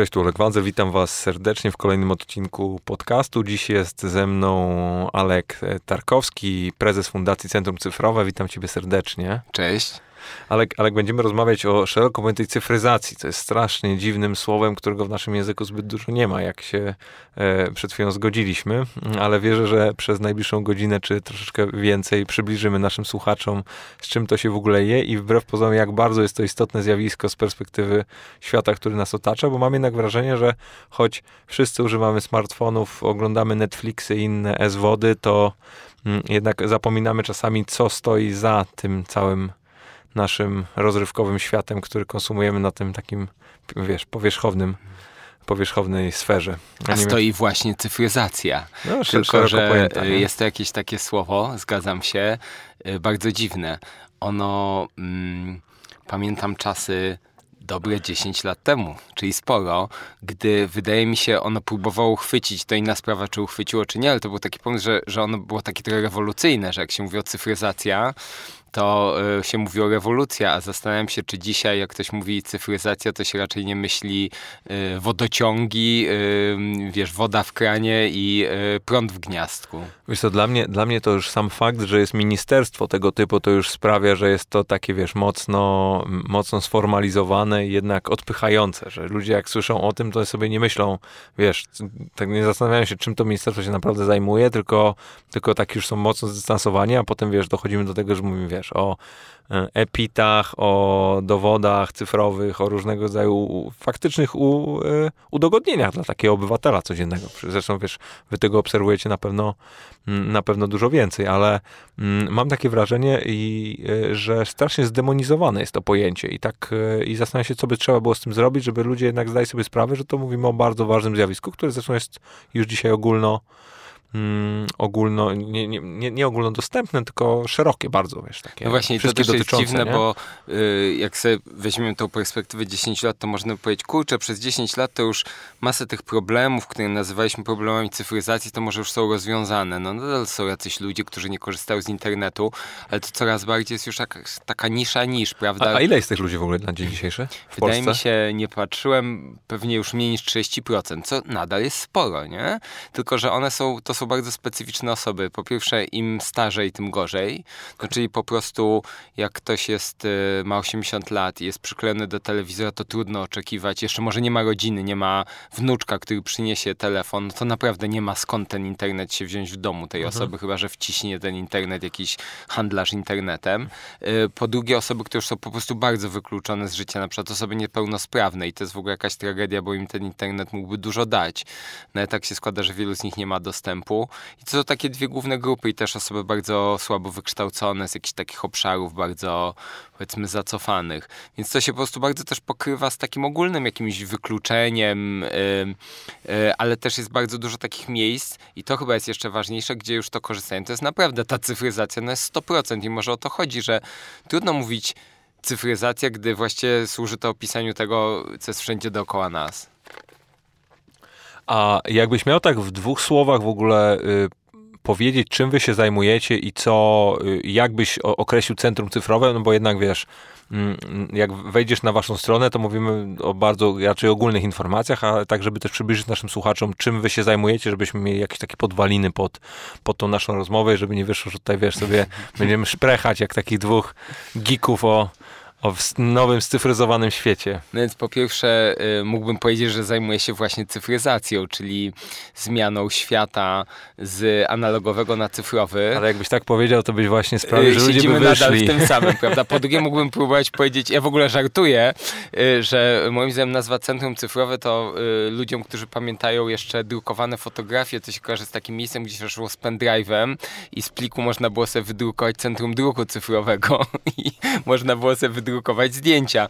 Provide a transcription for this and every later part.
Cześć, tu Olek Wadze, witam was serdecznie w kolejnym odcinku podcastu. Dziś jest ze mną Alek Tarkowski, prezes Fundacji Centrum Cyfrowe. Witam ciebie serdecznie. Cześć. Ale, ale będziemy rozmawiać o szeroko pojętej cyfryzacji, co jest strasznie dziwnym słowem, którego w naszym języku zbyt dużo nie ma, jak się e, przed chwilą zgodziliśmy, ale wierzę, że przez najbliższą godzinę czy troszeczkę więcej przybliżymy naszym słuchaczom, z czym to się w ogóle je i wbrew pozorom, jak bardzo jest to istotne zjawisko z perspektywy świata, który nas otacza, bo mam jednak wrażenie, że choć wszyscy używamy smartfonów, oglądamy Netflixy i inne S-wody, to mm, jednak zapominamy czasami, co stoi za tym całym naszym rozrywkowym światem, który konsumujemy na tym takim, wiesz, powierzchownym powierzchownej sferze. A stoi właśnie cyfryzacja. No, Tylko, że pojęta, jest to jakieś takie słowo, zgadzam się, y, bardzo dziwne. Ono, mm, pamiętam czasy dobre 10 lat temu, czyli sporo, gdy wydaje mi się ono próbowało chwycić, to inna sprawa, czy uchwyciło, czy nie, ale to był taki pomysł, że, że ono było takie trochę rewolucyjne, że jak się mówi o cyfryzacja, to y, się mówi o rewolucja, a zastanawiam się, czy dzisiaj, jak ktoś mówi cyfryzacja, to się raczej nie myśli y, wodociągi, y, wiesz, woda w kranie i prąd w gniazdku. Wiesz co, dla mnie, dla mnie to już sam fakt, że jest ministerstwo tego typu, to już sprawia, że jest to takie, wiesz, mocno, mocno sformalizowane i jednak odpychające, że ludzie jak słyszą o tym, to sobie nie myślą, wiesz, tak nie zastanawiają się, czym to ministerstwo się naprawdę zajmuje, tylko, tylko tak już są mocno zdystansowani, a potem, wiesz, dochodzimy do tego, że mówimy, wiesz, wiesz, o e, epitach, o dowodach cyfrowych, o różnego rodzaju faktycznych u, e, udogodnieniach dla takiego obywatela codziennego. Zresztą, wiesz, wy tego obserwujecie na pewno, mm, na pewno dużo więcej, ale mm, mam takie wrażenie, i, e, że strasznie zdemonizowane jest to pojęcie i tak i zastanawiam się, co by trzeba było z tym zrobić, żeby ludzie jednak zdali sobie sprawę, że to mówimy o bardzo ważnym zjawisku, które zresztą jest już dzisiaj ogólno mm, ogólno, nie, nie, nie ogólnodostępne, tylko szerokie bardzo, wiesz, takie. No właśnie, to też jest dziwne, nie? bo y, jak sobie weźmiemy tą perspektywę 10 lat, to można powiedzieć, kurczę, przez 10 lat to już masę tych problemów, które nazywaliśmy problemami cyfryzacji, to może już są rozwiązane. No nadal są jacyś ludzie, którzy nie korzystają z internetu, ale to coraz bardziej jest już jak, taka nisza niż, prawda? A, a, ile jest tych ludzi w ogóle na dzień dzisiejszy w Wydaje Polsce? mi się, nie patrzyłem, pewnie już mniej niż 30%, co nadal jest sporo, nie? Tylko, że one są, to są bardzo specyficzne osoby. Po pierwsze, im starzej, tym gorzej. No, czyli po prostu, jak ktoś jest, y, ma 80 lat i jest przyklejony do telewizora, to trudno oczekiwać. Jeszcze może nie ma rodziny, nie ma wnuczka, który przyniesie telefon, no to naprawdę nie ma skąd ten internet się wziąć w domu tej mhm. osoby, chyba że wciśnie ten internet jakiś handlarz internetem. Y, po drugie, osoby, które już są po prostu bardzo wykluczone z życia, na przykład osoby niepełnosprawne i to jest w ogóle jakaś tragedia, bo im ten internet mógłby dużo dać. No i tak się składa, że wielu z nich nie ma dostępu. I to są takie dwie główne grupy i też osoby bardzo słabo wykształcone z jakichś takich obszarów bardzo powiedzmy zacofanych. Więc to się po prostu bardzo też pokrywa z takim ogólnym jakimś wykluczeniem, yy, yy, ale też jest bardzo dużo takich miejsc i to chyba jest jeszcze ważniejsze, gdzie już to korzystają. To jest naprawdę ta cyfryzacja, no jest 100% i może o to chodzi, że trudno mówić cyfryzacja, gdy właściwie służy to opisaniu tego, co jest wszędzie dookoła nas. A jakbyś miał tak w dwóch słowach w ogóle y, powiedzieć, czym wy się zajmujecie i co, y, jak byś określił centrum cyfrowe, no bo jednak wiesz, mm, jak wejdziesz na waszą stronę, to mówimy o bardzo raczej ogólnych informacjach, a tak, żeby też przybliżyć naszym słuchaczom, czym wy się zajmujecie, żebyśmy mieli jakieś takie podwaliny pod, pod tą naszą rozmowę, żeby nie wyszło, że tutaj, wiesz, sobie będziemy szprechać jak takich dwóch geeków o, o nowym, cyfryzowanym świecie. No więc po pierwsze y, mógłbym powiedzieć, że zajmuję się właśnie cyfryzacją, czyli zmianą świata z analogowego na cyfrowy. Ale jakbyś tak powiedział, to byś właśnie sprawił, że ludzie by wyszli. nadal w tym samym, prawda? Po drugie mógłbym próbować powiedzieć, ja w ogóle żartuję, y, że moim zdaniem nazwa Centrum Cyfrowe to y, ludziom, którzy pamiętają jeszcze drukowane fotografie, to się kojarzy z takim miejscem, gdzie się szło z pendrive'em i z pliku można było sobie wydrukować Centrum Druku Cyfrowego i można było sobie wydrukować drukować zdjęcia.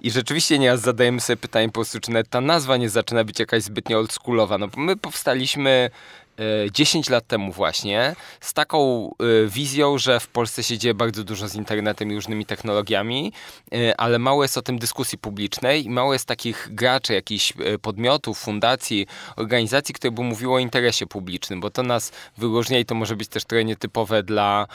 I rzeczywiście nieraz zadajemy sobie pytanie po prostu, czy nawet ta nazwa nie zaczyna być jakaś zbytnio oldschoolowa. No bo my powstaliśmy 10 lat temu właśnie z taką y, wizją, że w Polsce się dzieje bardzo dużo z internetem i różnymi technologiami, y, ale mało jest o tym dyskusji publicznej i mało jest takich graczy, jakichś podmiotów, fundacji, organizacji, które by mówiło o interesie publicznym, bo to nas wyróżnia i to może być też trochę nietypowe dla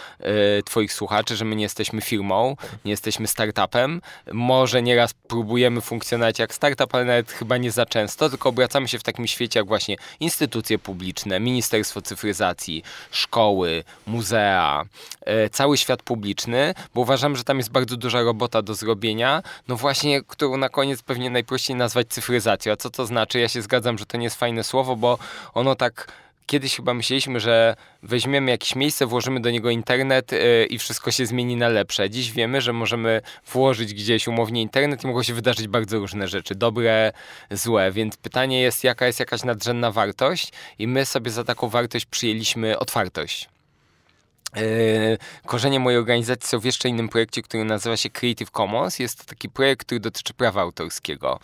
twoich słuchaczy, że my nie jesteśmy firmą, nie jesteśmy startupem. Może nieraz próbujemy funkcjonować jak startup, ale nawet chyba nie za często, tylko obracamy się w takim świecie jak właśnie instytucje publiczne, Ministerstwo Cyfryzacji, szkoły, muzea, e, cały świat publiczny, bo uważam, że tam jest bardzo duża robota do zrobienia, no właśnie, którą na koniec pewnie najprościej nazwać cyfryzacją. A co to znaczy? Ja się zgadzam, że to nie jest fajne słowo, bo ono tak kiedyś chyba myśleliśmy, że weźmiemy jakieś miejsce, włożymy do niego internet yy, i wszystko się zmieni na lepsze. Dziś wiemy, że możemy włożyć gdzieś umownie internet i mogą się wydarzyć bardzo różne rzeczy, dobre, złe, więc pytanie jest, jaka jest jakaś nadrzędna wartość i my sobie za taką wartość przyjęliśmy otwartość. Yy, korzenie mojej organizacji są w jeszcze innym projekcie, który nazywa się Creative Commons. Jest to taki projekt, który dotyczy prawa autorskiego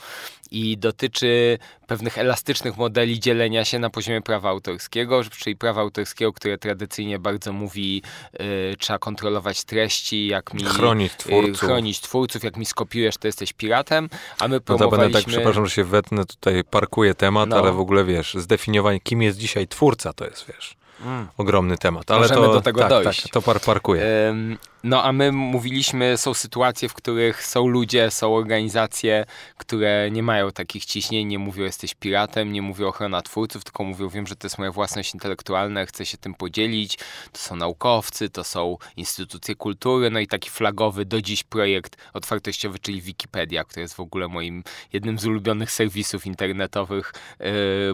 i dotyczy pewnych elastycznych modeli dzielenia się na poziomie prawa autorskiego, czyli prawa autorskiego, które tradycyjnie bardzo mówi, yy, trzeba kontrolować treści, jak mi chronić twórców. Yy, chronić twórców, jak mi skopiujesz, to jesteś piratem, a my promowaliśmy... No tak, przepraszam, że się wetnę, tutaj parkuję temat, no. ale w ogóle wiesz, zdefiniowanie, kim jest dzisiaj twórca, to jest, wiesz... Mm. Ogromny temat, ale Możemy to, do tego tak, dojść. Tak, to par parkuje. No a my mówiliśmy, są sytuacje, w których są ludzie, są organizacje, które nie mają takich ciśnień, nie mówią jesteś piratem, nie mówią ochrona twórców, tylko mówią wiem, że to jest moja własność intelektualna, chcę się tym podzielić. To są naukowcy, to są instytucje kultury, no i taki flagowy do dziś projekt otwartościowy, czyli Wikipedia, który jest w ogóle moim jednym z ulubionych serwisów internetowych, yy,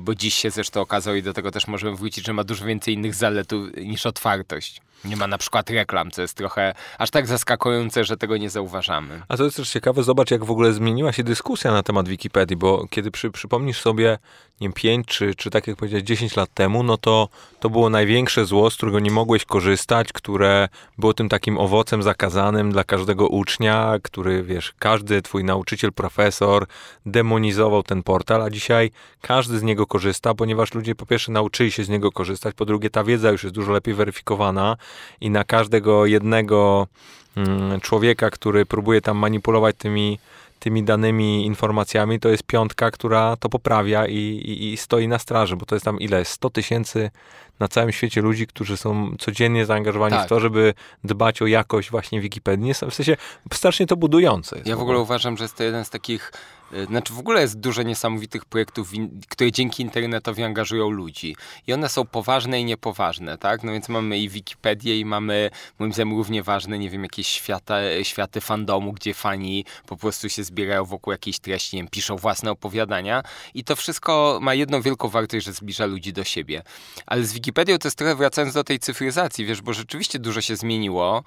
bo dziś się zresztą okazał i do tego też możemy wrócić, że ma dużo więcej innych zalet niż otwartość. Nie ma na przykład reklam, co jest trochę aż tak zaskakujące, że tego nie zauważamy. A to jest też ciekawe, zobacz jak w ogóle zmieniła się dyskusja na temat Wikipedii, bo kiedy przy, przypomnisz sobie, nie wiem, 5 czy, czy tak jak powiedziałeś 10 lat temu, no to to było największe zło, z którego nie mogłeś korzystać, które było tym takim owocem zakazanym dla każdego ucznia, który, wiesz, każdy twój nauczyciel, profesor demonizował ten portal, a dzisiaj każdy z niego korzysta, ponieważ ludzie po pierwsze nauczyli się z niego korzystać, po drugie ta wiedza już jest dużo lepiej weryfikowana i na każdego jednego mm, człowieka, który próbuje tam manipulować tymi tymi danymi informacjami, to jest piątka, która to poprawia i, i, i stoi na straży, bo to jest tam ile? 100 tysięcy na całym świecie ludzi, którzy są codziennie zaangażowani tak. w to, żeby dbać o jakość właśnie Wikipedii. W sensie strasznie to budujące. ja w ogóle uważam, że jest to jeden z takich znaczy w ogóle jest dużo niesamowitych projektów, które dzięki internetowi angażują ludzi. I one są poważne i niepoważne, tak? No więc mamy i Wikipedię i mamy, moim zdaniem, równie ważne, nie wiem, jakieś świata, światy fandomu, gdzie fani po prostu się zbierają wokół jakiejś treści, nie wiem, piszą własne opowiadania. I to wszystko ma jedną wielką wartość, że zbliża ludzi do siebie. Ale z Wikipedią to jest trochę wracając do tej cyfryzacji, wiesz, bo rzeczywiście dużo się zmieniło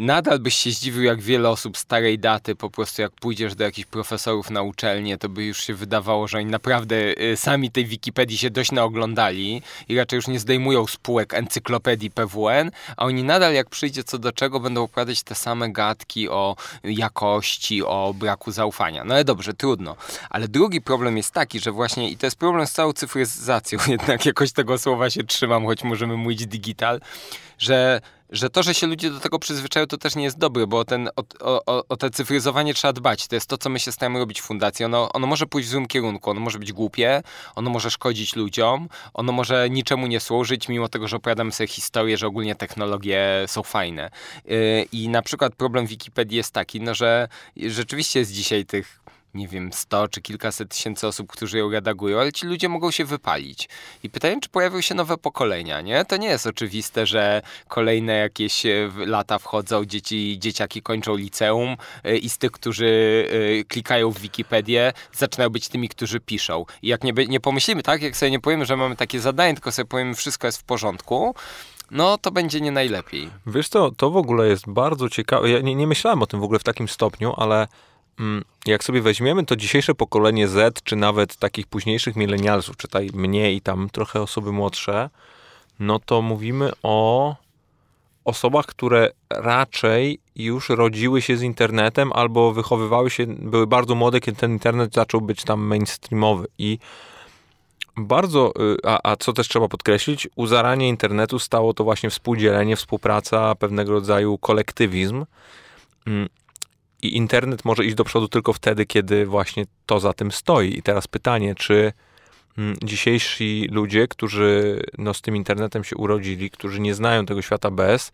nadal byś się zdziwił, jak wiele osób starej daty, po prostu jak pójdziesz do jakichś profesorów na uczelnię, to by już się wydawało, że oni naprawdę y, sami tej Wikipedii się dość naoglądali i raczej już nie zdejmują spółek encyklopedii PWN, a oni nadal jak przyjdzie co do czego będą opowiadać te same gadki o jakości, o braku zaufania. No ale dobrze, trudno. Ale drugi problem jest taki, że właśnie, i to jest problem z całą cyfryzacją, jednak jakoś tego słowa się trzymam, choć możemy mówić digital, że że to, że się ludzie do tego przyzwyczają, to też nie jest dobre, bo ten, o, o, o te cyfryzowanie trzeba dbać. To jest to, co my się staramy robić w fundacji. Ono, ono może pójść w złym kierunku, ono może być głupie, ono może szkodzić ludziom, ono może niczemu nie służyć, mimo tego, że opowiadamy sobie historię, że ogólnie technologie są fajne. Yy, I na przykład problem Wikipedii jest taki, no, że rzeczywiście jest dzisiaj tych nie wiem, 100 czy kilkaset tysięcy osób, którzy ją redagują, ale ci ludzie mogą się wypalić. I pytanie, czy pojawią się nowe pokolenia, nie? To nie jest oczywiste, że kolejne jakieś e, lata wchodzą, dzieci, dzieciaki kończą liceum e, i z tych, którzy e, klikają w Wikipedię, zaczynają być tymi, którzy piszą. I jak nie, nie pomyślimy, tak? Jak sobie nie powiemy, że mamy takie zadanie, tylko sobie powiemy, wszystko jest w porządku, no to będzie nie najlepiej. Wiesz co, to w ogóle jest bardzo ciekawe. Ja nie, nie myślałem o tym w ogóle w takim stopniu, ale jak sobie weźmiemy to dzisiejsze pokolenie Z, czy nawet takich późniejszych milenialsów, czytaj mnie i tam trochę osoby młodsze, no to mówimy o osobach, które raczej już rodziły się z internetem albo wychowywały się, były bardzo młode, kiedy ten internet zaczął być tam mainstreamowy. I bardzo, y, a, a co też trzeba podkreślić, u zarania internetu stało to właśnie współdzielenie, współpraca, pewnego rodzaju kolektywizm. I internet może iść do przodu tylko wtedy, kiedy właśnie to za tym stoi. I teraz pytanie, czy mm, dzisiejsi ludzie, którzy no, z tym internetem się urodzili, którzy nie znają tego świata bez,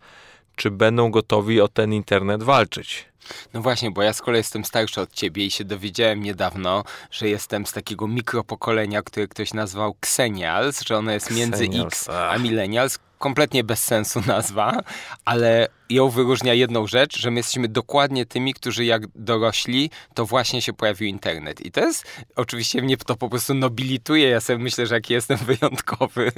czy będą gotowi o ten internet walczyć? No właśnie, bo ja z kolei jestem starszy od ciebie i się dowiedziałem niedawno, że jestem z takiego mikropokolenia, które ktoś nazwał Xenials, że ono jest między Xenials, X a Millennials. Kompletnie bez sensu nazwa, ale ją wyróżnia jedną rzecz, że my jesteśmy dokładnie tymi, którzy jak dorośli, to właśnie się pojawił internet. I to jest, oczywiście mnie to po prostu nobilituje, ja sobie myślę, że jaki jestem wyjątkowy,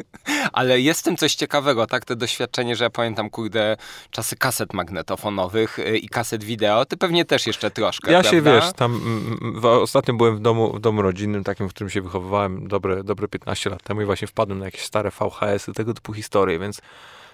ale jest w tym coś ciekawego, tak, to doświadczenie, że ja pamiętam, kurde, czasy kaset magnetofonowych y, i kaset wideo, ty pewnie też jeszcze troszkę, Ja prawda? się, wiesz, tam mm, w, ostatnio byłem w domu, w domu rodzinnym, takim, w którym się wychowywałem dobre, dobre 15 lat temu i właśnie wpadłem na jakieś stare VHS-y, tego typu historie, więc Giants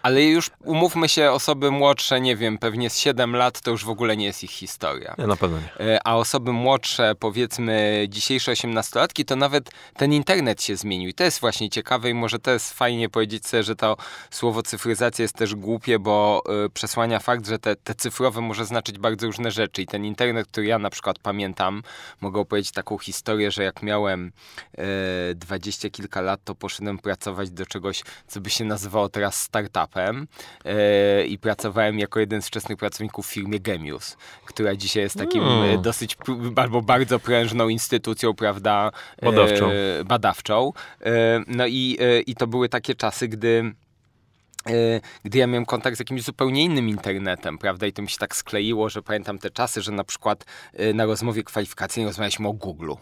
Ale już umówmy się, osoby młodsze, nie wiem, pewnie z 7 lat, to już w ogóle nie jest ich historia. nie, na pewno nie. E, A osoby młodsze, powiedzmy dzisiejsze 18-latki, to nawet ten internet się zmienił. I to jest właśnie ciekawe i może to jest fajnie powiedzieć sobie, że to słowo cyfryzacja jest też głupie, bo y, przesłania fakt, że te, te cyfrowe może znaczyć bardzo różne rzeczy. I ten internet, który ja na przykład pamiętam, mogę opowiedzieć taką historię, że jak miałem e, dwadzieścia kilka lat, to poszedłem pracować do czegoś, co by się nazywało teraz startupem e, i pracowałem jako jeden z wczesnych pracowników w firmie Gemius, która dzisiaj jest takim Mm. e, dosyć albo bardzo prężną instytucją, prawda? e, Badawczą. badawczą. No i, i to były takie czasy, gdy gdy ja miałem kontakt z jakimś zupełnie innym internetem, prawda? I to mi się tak skleiło, że pamiętam te czasy, że na przykład na rozmowie kwalifikacyjnej rozmawialiśmy o Google'u.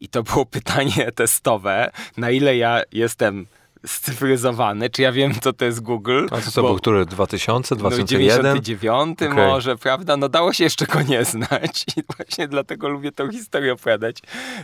I to było pytanie testowe, na ile ja jestem scyfryzowany, czy ja wiem, co to jest Google. A to co bo- był, który? 2000, no, 2001? 99 Okej. może, prawda? No dało się jeszcze go nie znać i właśnie dlatego lubię tą historię opowiadać,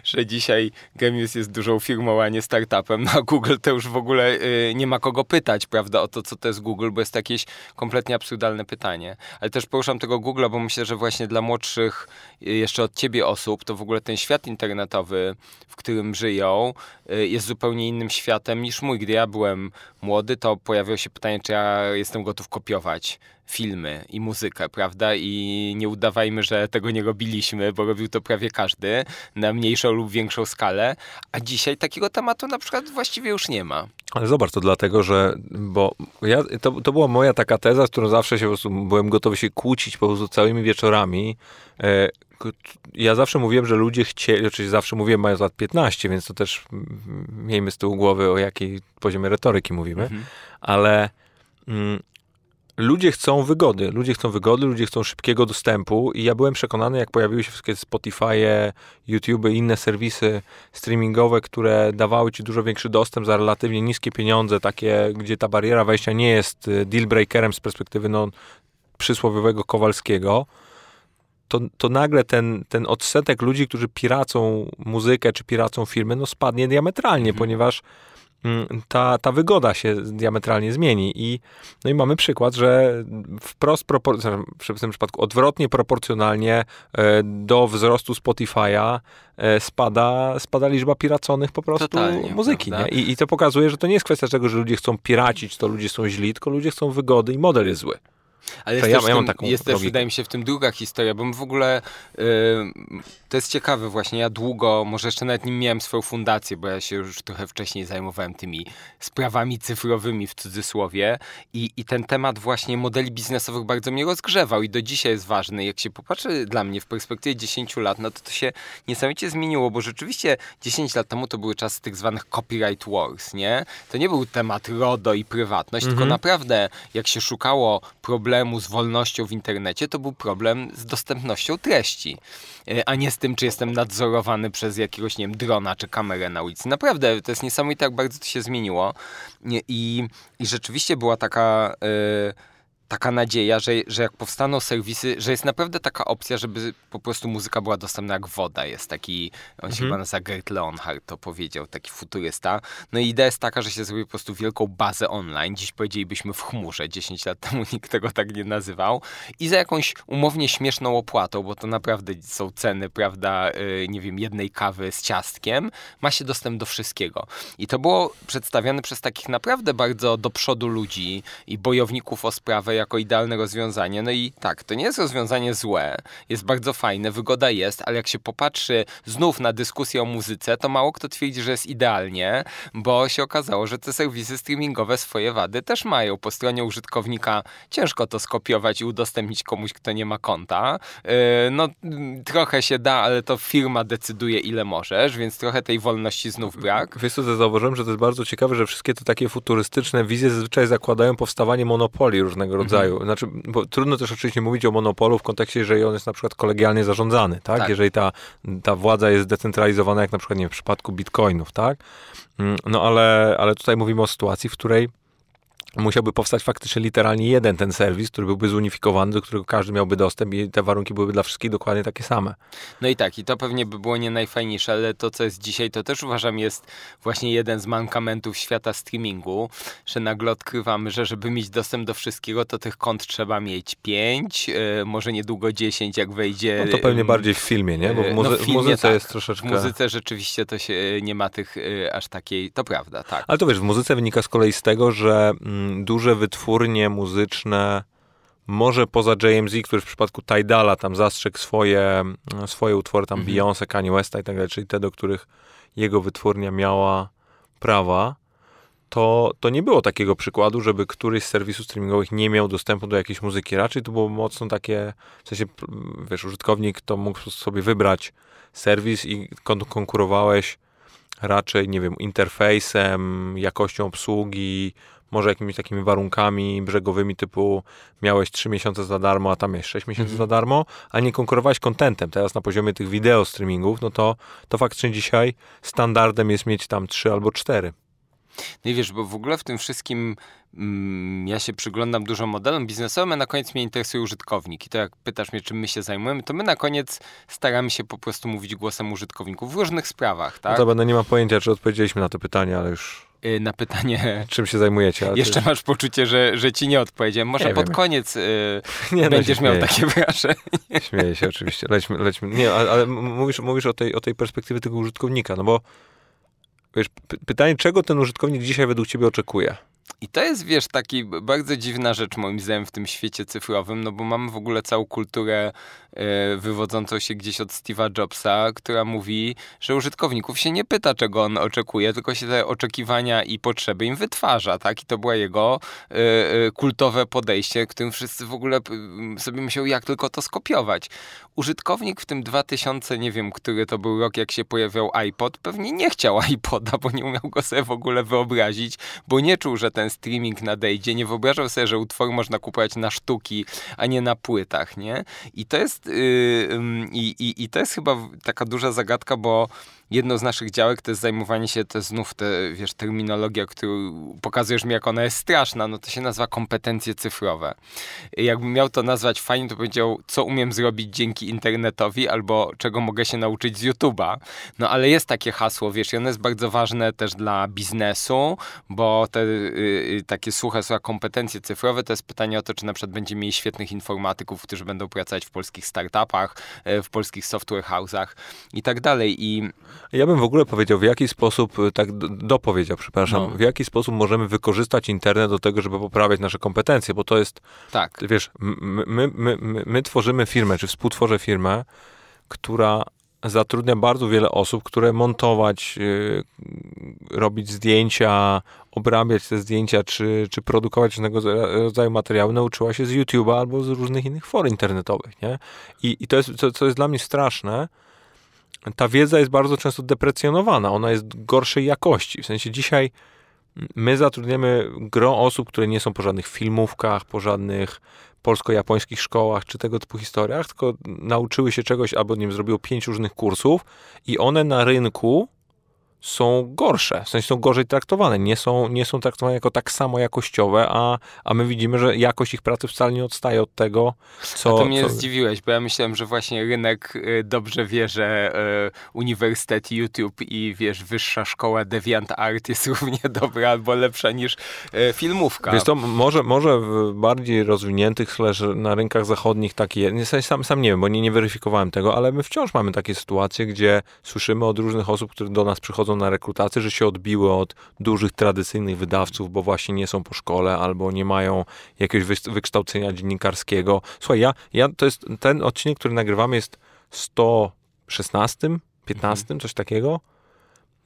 że dzisiaj Gemius jest dużą firmą, a nie startupem. No a Google to już w ogóle y, nie ma kogo pytać, prawda, o to, co to jest Google, bo jest to jakieś kompletnie absurdalne pytanie. Ale też poruszam tego Google'a, bo myślę, że właśnie dla młodszych y, jeszcze od ciebie osób, to w ogóle ten świat internetowy, w którym żyją, y, jest zupełnie innym światem niż mój. Gdy ja byłem młody, to pojawiło się pytanie, czy ja jestem gotów kopiować filmy i muzykę, prawda? I nie udawajmy, że tego nie robiliśmy, bo robił to prawie każdy na mniejszą lub większą skalę, a dzisiaj takiego tematu na przykład właściwie już nie ma. Ale zobacz, to dlatego, że bo ja, to, to była moja taka teza, z którą zawsze się byłem gotowy się kłócić po prostu całymi wieczorami. Ja zawsze mówiłem, że ludzie chcieli, oczywiście zawsze mówiłem mając lat 15, więc to też miejmy z tyłu głowy, o jakiej poziomie retoryki mówimy, Mhm. ale mm, ludzie chcą wygody, ludzie chcą wygody, ludzie chcą szybkiego dostępu i ja byłem przekonany, jak pojawiły się wszystkie Spotify, YouTube i inne serwisy streamingowe, które dawały ci dużo większy dostęp za relatywnie niskie pieniądze, takie, gdzie ta bariera wejścia nie jest y, deal breakerem z perspektywy no, przysłowiowego Kowalskiego, to, to nagle ten, ten odsetek ludzi, którzy piracą muzykę czy piracą filmy, no spadnie diametralnie, Mhm. ponieważ mm, ta, ta wygoda się diametralnie zmieni. I, no i mamy przykład, że wprost, propor- w tym przypadku odwrotnie proporcjonalnie e, do wzrostu Spotify'a e, spada, spada liczba piraconych po prostu Totalnie, muzyki. I, I to pokazuje, że to nie jest kwestia tego, że ludzie chcą piracić, to ludzie są źli, tylko ludzie chcą wygody i model jest zły. Ale To jest, ja- też, ja mam taką jest też, wydaje mi się, w tym druga historia, bo w ogóle y, to jest ciekawe właśnie, ja długo, może jeszcze nawet nim miałem swoją fundację, bo ja się już trochę wcześniej zajmowałem tymi sprawami cyfrowymi w cudzysłowie i, i ten temat właśnie modeli biznesowych bardzo mnie rozgrzewał i do dzisiaj jest ważny. Jak się popatrzy dla mnie w perspektywie 10 lat, no to to się niesamowicie zmieniło, bo rzeczywiście 10 lat temu to były czasy tych zwanych copyright wars, nie? To nie był temat RODO i prywatność, tylko naprawdę jak się szukało problemu z wolnością w internecie, to był problem z dostępnością treści, e, a nie z tym, czy jestem nadzorowany przez jakiegoś, nie wiem, drona czy kamerę na ulicy. Naprawdę, to jest niesamowite, jak bardzo to się zmieniło. I, i rzeczywiście była taka... e, taka nadzieja, że, że jak powstaną serwisy, że jest naprawdę taka opcja, żeby po prostu muzyka była dostępna jak woda. Jest taki, on się Mhm. chyba nazywa Gert Leonhardt to powiedział, taki futurysta. No i idea jest taka, że się zrobi po prostu wielką bazę online. Dziś powiedzielibyśmy w chmurze, 10 lat temu nikt tego tak nie nazywał. I za jakąś umownie śmieszną opłatą, bo to naprawdę są ceny, prawda, yy, nie wiem, jednej kawy z ciastkiem, ma się dostęp do wszystkiego. I to było przedstawiane przez takich naprawdę bardzo do przodu ludzi i bojowników o sprawę jako idealne rozwiązanie. No i tak, to nie jest rozwiązanie złe, jest bardzo fajne, wygoda jest, ale jak się popatrzy znów na dyskusję o muzyce, to mało kto twierdzi, że jest idealnie, bo się okazało, że te serwisy streamingowe swoje wady też mają. Po stronie użytkownika ciężko to skopiować i udostępnić komuś, kto nie ma konta. Yy, No trochę się da, ale to firma decyduje ile możesz, więc trochę tej wolności znów brak. Wiesz co, zauważyłem, że to jest bardzo ciekawe, że wszystkie te takie futurystyczne wizje zazwyczaj zakładają powstawanie monopoli różnego rodzaju. Znaczy, bo trudno też oczywiście mówić o monopolu w kontekście, jeżeli on jest na przykład kolegialnie zarządzany, tak? Tak. Jeżeli ta, ta władza jest zdecentralizowana, jak na przykład nie wiem, w przypadku bitcoinów, tak? Mm, No ale, ale tutaj mówimy o sytuacji, w której musiałby powstać faktycznie literalnie jeden ten serwis, który byłby zunifikowany, do którego każdy miałby dostęp i te warunki byłyby dla wszystkich dokładnie takie same. No i tak, i to pewnie by było nie najfajniejsze, ale to, co jest dzisiaj, to też uważam jest właśnie jeden z mankamentów świata streamingu, że nagle odkrywamy, że żeby mieć dostęp do wszystkiego, to tych kont trzeba mieć pięć, e, może niedługo 10, jak wejdzie. No to pewnie bardziej w filmie, nie? Bo w, e, muzy- no w w filmie muzyce tak. jest W troszeczkę... muzyce rzeczywiście to się nie ma tych e, aż takiej, to prawda, tak. Ale to wiesz, w muzyce wynika z kolei z tego, że mm, duże wytwórnie muzyczne, może poza JMZ, który w przypadku Tidala tam zastrzegł swoje, mm, swoje utwory, tam Mhm. Beyoncé, Kanye Westa i tak dalej, czyli te, do których jego wytwórnia miała prawa, to, to nie było takiego przykładu, żeby któryś z serwisów streamingowych nie miał dostępu do jakiejś muzyki. Raczej to było mocno takie, w sensie, wiesz, użytkownik to mógł sobie wybrać serwis i kon- konkurowałeś raczej, nie wiem, interfejsem, jakością obsługi, może jakimiś takimi warunkami brzegowymi typu miałeś 3 miesiące za darmo, a tam jest 6 miesięcy Mhm. za darmo, a nie konkurowałeś contentem. Teraz na poziomie tych wideo streamingów, no to, to faktycznie dzisiaj standardem jest mieć tam 3 albo 4. No i wiesz, bo w ogóle w tym wszystkim mm, ja się przyglądam dużo modelom biznesowym, a na koniec mnie interesuje użytkownik. I to jak pytasz mnie, czym my się zajmujemy, to my na koniec staramy się po prostu mówić głosem użytkowników w różnych sprawach, tak? No to będę nie mam pojęcia, czy odpowiedzieliśmy na to pytanie, ale już Na pytanie... czym się zajmujecie. Jeszcze to masz poczucie, że, że ci nie odpowiedziałem. Może Nie pod wiem. koniec y, nie, no, będziesz się miał takie wrażenie. Śmieję się oczywiście. Lećmy, lećmy. Nie, ale, mówisz, mówisz o, tej, o tej perspektywie tego użytkownika, no bo wiesz, py- pytanie, czego ten użytkownik dzisiaj według ciebie oczekuje? I to jest, wiesz, taki bardzo dziwna rzecz moim zdaniem w tym świecie cyfrowym, no bo mamy w ogóle całą kulturę e, wywodzącą się gdzieś od Steve'a Jobsa, która mówi, że użytkowników się nie pyta, czego on oczekuje, tylko się te oczekiwania i potrzeby im wytwarza, tak? I to było jego e, e, kultowe podejście, którym wszyscy w ogóle sobie myślą, jak tylko to skopiować. Użytkownik w tym 2000, nie wiem, który to był rok, jak się pojawiał iPod, pewnie nie chciał iPoda, bo nie umiał go sobie w ogóle wyobrazić, bo nie czuł, że ten streaming nadejdzie, nie wyobrażał sobie, że utwory można kupować na sztuki, a nie na płytach, nie? I to jest, yy, ym, i, i, to jest chyba taka duża zagadka, bo jedno z naszych działek to jest zajmowanie się, to znów te, wiesz, terminologia, którą pokazujesz mi, jak ona jest straszna, no to się nazywa kompetencje cyfrowe. Jakbym miał to nazwać fajnie, to powiedział, co umiem zrobić dzięki internetowi, albo czego mogę się nauczyć z YouTube'a. No ale jest takie hasło, wiesz, i ono jest bardzo ważne też dla biznesu, bo te y, y, takie suche słowa kompetencje cyfrowe to jest pytanie o to, czy na przykład będziemy mieli świetnych informatyków, którzy będą pracować w polskich startupach, e, w polskich software house'ach i tak dalej. I Ja bym w ogóle powiedział, w jaki sposób, y, tak dopowiedział, przepraszam, No. w jaki sposób możemy wykorzystać internet do tego, żeby poprawiać nasze kompetencje, bo to jest, tak, wiesz, my, my, my, my tworzymy firmę, czy współtworzę firmę, która zatrudnia bardzo wiele osób, które montować, y, robić zdjęcia, obrabiać te zdjęcia, czy, czy produkować różnego za- rodzaju materiały, nauczyła się z YouTube'a albo z różnych innych for internetowych, nie? I, i to jest, co, co jest dla mnie straszne, ta wiedza jest bardzo często deprecjonowana, ona jest gorszej jakości. W sensie dzisiaj my zatrudniamy gro osób, które nie są po żadnych filmówkach, po żadnych polsko-japońskich szkołach czy tego typu historiach, tylko nauczyły się czegoś albo nie wiem, zrobiło pięć różnych kursów i one na rynku są gorsze, w sensie są gorzej traktowane, nie są, nie są traktowane jako tak samo jakościowe, a, a my widzimy, że jakość ich pracy wcale nie odstaje od tego, co... A to mnie co... zdziwiłeś, bo ja myślałem, że właśnie rynek y, dobrze wie, że y, Uniwersytet YouTube i wiesz, wyższa szkoła DeviantArt jest równie dobra albo lepsza niż y, filmówka. Wiesz to może, może w bardziej rozwiniętych, slash na rynkach zachodnich takie, sam, sam nie wiem, bo nie, nie weryfikowałem tego, ale my wciąż mamy takie sytuacje, gdzie słyszymy od różnych osób, które do nas przychodzą na rekrutację, że się odbiły od dużych, tradycyjnych wydawców, bo właśnie nie są po szkole albo nie mają jakiegoś wykształcenia dziennikarskiego. Słuchaj, ja, ja to jest ten odcinek, który nagrywamy jest 116, 15, mhm. coś takiego.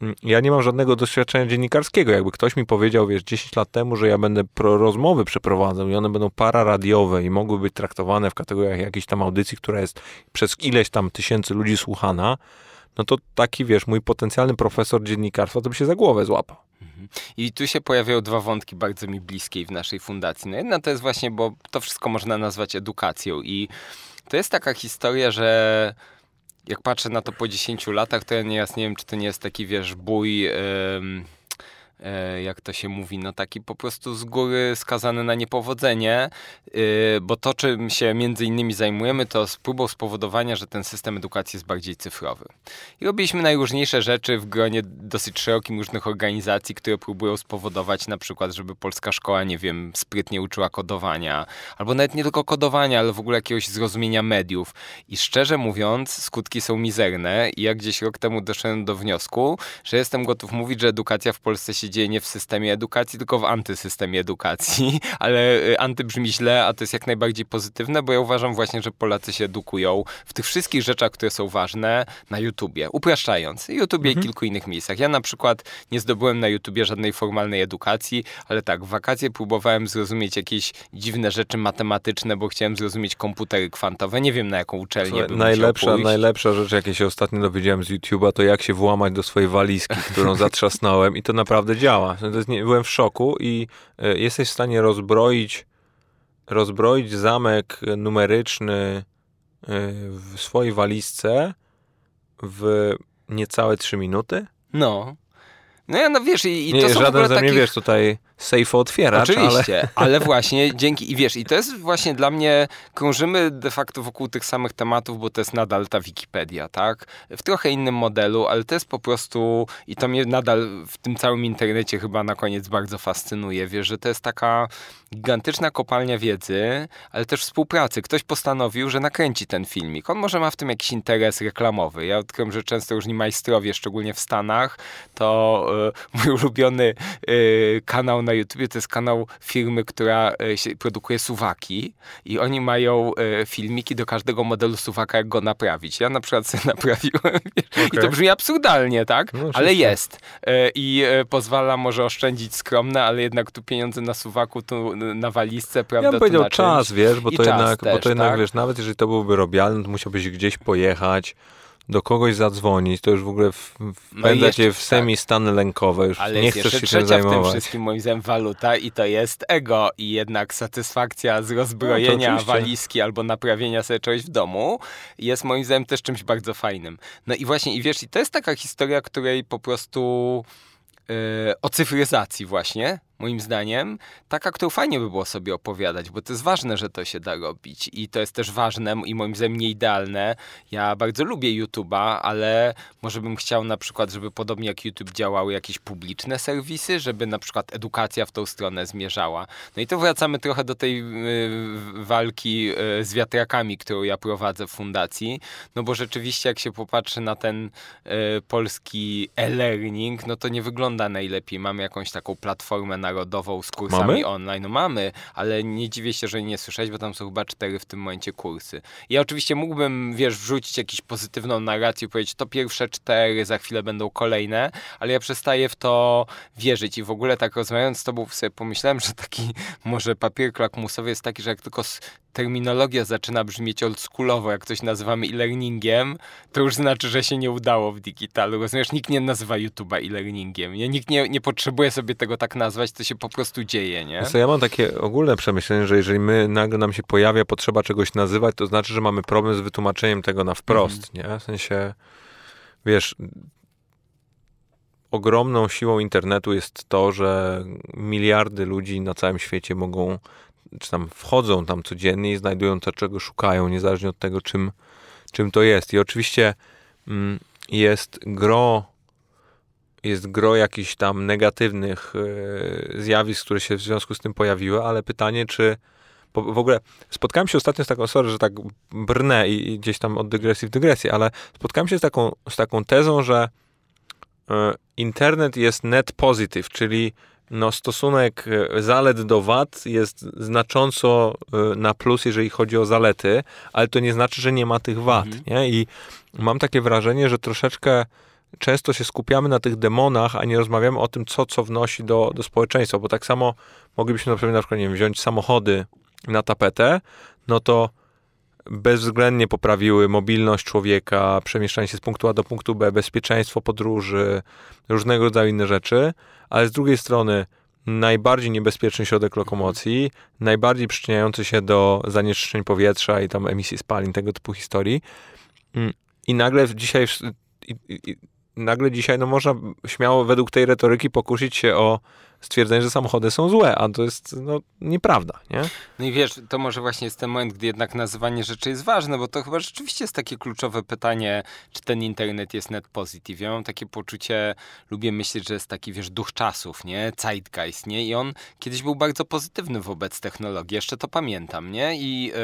Mm, ja nie mam żadnego doświadczenia dziennikarskiego. Jakby ktoś mi powiedział, wiesz, 10 lat temu, że ja będę rozmowy przeprowadzał i one będą pararadiowe i mogły być traktowane w kategoriach jakiejś tam audycji, która jest przez ileś tam tysięcy ludzi słuchana, no to taki, wiesz, mój potencjalny profesor dziennikarstwa to by się za głowę złapał. Mhm. I tu się pojawiają dwa wątki bardzo mi bliskie w naszej fundacji. No jedna to jest właśnie, bo to wszystko można nazwać edukacją i to jest taka historia, że jak patrzę na to po 10 latach, to ja nieraz nie wiem, czy to nie jest taki, wiesz, bój... Yy jak to się mówi, no taki po prostu z góry skazany na niepowodzenie, e, bo to, czym się między innymi zajmujemy, to próbą spowodowania, że ten system edukacji jest bardziej cyfrowy. I robiliśmy najróżniejsze rzeczy w gronie dosyć szerokim różnych organizacji, które próbują spowodować na przykład, żeby polska szkoła, nie wiem, sprytnie uczyła kodowania, albo nawet nie tylko kodowania, ale w ogóle jakiegoś zrozumienia mediów. I szczerze mówiąc, skutki są mizerne i ja gdzieś rok temu doszedłem do wniosku, że jestem gotów mówić, że edukacja w Polsce się dzieje nie w systemie edukacji, tylko w antysystemie edukacji, ale y, anty brzmi źle, a to jest jak najbardziej pozytywne, bo ja uważam właśnie, że Polacy się edukują w tych wszystkich rzeczach, które są ważne na YouTubie, upraszczając. YouTubie mhm. i kilku innych miejscach. Ja na przykład nie zdobyłem na YouTubie żadnej formalnej edukacji, ale tak, w wakacje próbowałem zrozumieć jakieś dziwne rzeczy matematyczne, bo chciałem zrozumieć komputery kwantowe. Nie wiem na jaką uczelnię Słuchaj, bym najlepsza, najlepsza rzecz, jakie się ostatnio dowiedziałem z YouTube'a, to jak się włamać do swojej walizki, którą zatrzasnąłem i to naprawdę działa. Nie, byłem w szoku i e, jesteś w stanie rozbroić, rozbroić zamek numeryczny e, w swojej walizce w niecałe 3 minuty. No. No ja no wiesz, i, i nie, to są żaden ze mnie, takich... wiesz, tutaj safe otwieracz. Oczywiście, ale... ale... właśnie dzięki, i wiesz, i to jest właśnie dla mnie, krążymy de facto wokół tych samych tematów, bo to jest nadal ta Wikipedia, tak? W trochę innym modelu, ale to jest po prostu, i to mnie nadal w tym całym internecie chyba na koniec bardzo fascynuje, wiesz, że to jest taka gigantyczna kopalnia wiedzy, ale też współpracy. Ktoś postanowił, że nakręci ten filmik. On może ma w tym jakiś interes reklamowy. Ja odkryłem, że często różni majstrowie, szczególnie w Stanach, to y, mój ulubiony y, kanał na YouTubie to jest kanał firmy, która y, produkuje suwaki i oni mają filmiki do każdego modelu suwaka, jak go naprawić. Ja na przykład sobie naprawiłem okay. i to brzmi absurdalnie, tak? No, ale jest. I pozwala może oszczędzić skromne, ale jednak tu pieniądze na suwaku, tu na walizce, prawda? Ja bym powiedział czas, wiesz, bo to, jednak, też, bo to jednak, tak? wiesz, nawet jeżeli to byłby robialny, to musiałbyś gdzieś pojechać, do kogoś zadzwonić, to już w ogóle wpędza no cię w semi tak. stany lękowe, już Ale nie chcesz się tym zajmować. w tym wszystkim moim zdaniem waluta i to jest ego i jednak satysfakcja z rozbrojenia no, walizki albo naprawienia sobie czegoś w domu jest moim zdaniem też czymś bardzo fajnym. No i właśnie, i wiesz, i to jest taka historia, której po prostu yy, o cyfryzacji właśnie, moim zdaniem, taka, którą fajnie by było sobie opowiadać, bo to jest ważne, że to się da robić i to jest też ważne i moim zdaniem nie idealne. Ja bardzo lubię YouTube'a, ale może bym chciał na przykład, żeby podobnie jak YouTube działały jakieś publiczne serwisy, żeby na przykład edukacja w tą stronę zmierzała. No i to wracamy trochę do tej y, walki y, z wiatrakami, którą ja prowadzę w fundacji, no bo rzeczywiście jak się popatrzy na ten y, polski e-learning, no to nie wygląda najlepiej. Mamy jakąś taką platformę na narodową z kursami mamy? online. No mamy, ale nie dziwię się, że nie słyszałeś, bo tam są chyba cztery w tym momencie kursy. Ja oczywiście mógłbym, wiesz, wrzucić jakąś pozytywną narrację, powiedzieć, to pierwsze cztery, za chwilę będą kolejne, ale ja przestaję w to wierzyć i w ogóle tak rozmawiając z tobą sobie pomyślałem, że taki może papier lakmusowy jest taki, że jak tylko terminologia zaczyna brzmieć oldschoolowo, jak coś nazywamy e-learningiem, to już znaczy, że się nie udało w digitalu. Rozumiesz, nikt nie nazywa YouTube'a e-learningiem. Nie? Nikt nie, nie potrzebuje sobie tego tak nazwać, to się po prostu dzieje, nie? ja mam takie ogólne przemyślenie, że jeżeli my nagle nam się pojawia potrzeba czegoś nazywać, to znaczy, że mamy problem z wytłumaczeniem tego na wprost, mhm. nie? W sensie, wiesz, ogromną siłą internetu jest to, że miliardy ludzi na całym świecie mogą, czy tam wchodzą tam codziennie i znajdują to, czego szukają, niezależnie od tego, czym, czym to jest. I oczywiście mm, jest gro jest gro jakichś tam negatywnych e, zjawisk, które się w związku z tym pojawiły, ale pytanie, czy w ogóle spotkałem się ostatnio z taką, sorry, że tak brnę i, gdzieś tam od dygresji w dygresję, ale spotkałem się z taką, z taką tezą, że e, internet jest net positive, czyli no, stosunek e, zalet do wad jest znacząco na plus, jeżeli chodzi o zalety, ale to nie znaczy, że nie ma tych wad. Mhm. Nie? I mam takie wrażenie, że troszeczkę często się skupiamy na tych demonach, a nie rozmawiamy o tym, co co wnosi do, do społeczeństwa, bo tak samo moglibyśmy na przykład, na przykład nie wiem, wziąć samochody na tapetę, no to bezwzględnie poprawiły mobilność człowieka, przemieszczanie się z punktu A do punktu B, bezpieczeństwo podróży, różnego rodzaju inne rzeczy, ale z drugiej strony najbardziej niebezpieczny środek lokomocji, najbardziej przyczyniający się do zanieczyszczeń powietrza i tam emisji spalin, tego typu historii. Mm, I nagle dzisiaj i, i, nagle dzisiaj no można śmiało według tej retoryki pokusić się o stwierdzenie, że samochody są złe, a to jest no, nieprawda, nie? No i wiesz, to może właśnie jest ten moment, gdy jednak nazywanie rzeczy jest ważne, bo to chyba rzeczywiście jest takie kluczowe pytanie, czy ten internet jest net positive. Ja mam takie poczucie, lubię myśleć, że jest taki, wiesz, duch czasów, nie? Zeitgeist, nie? I on kiedyś był bardzo pozytywny wobec technologii, jeszcze to pamiętam, nie? I yy,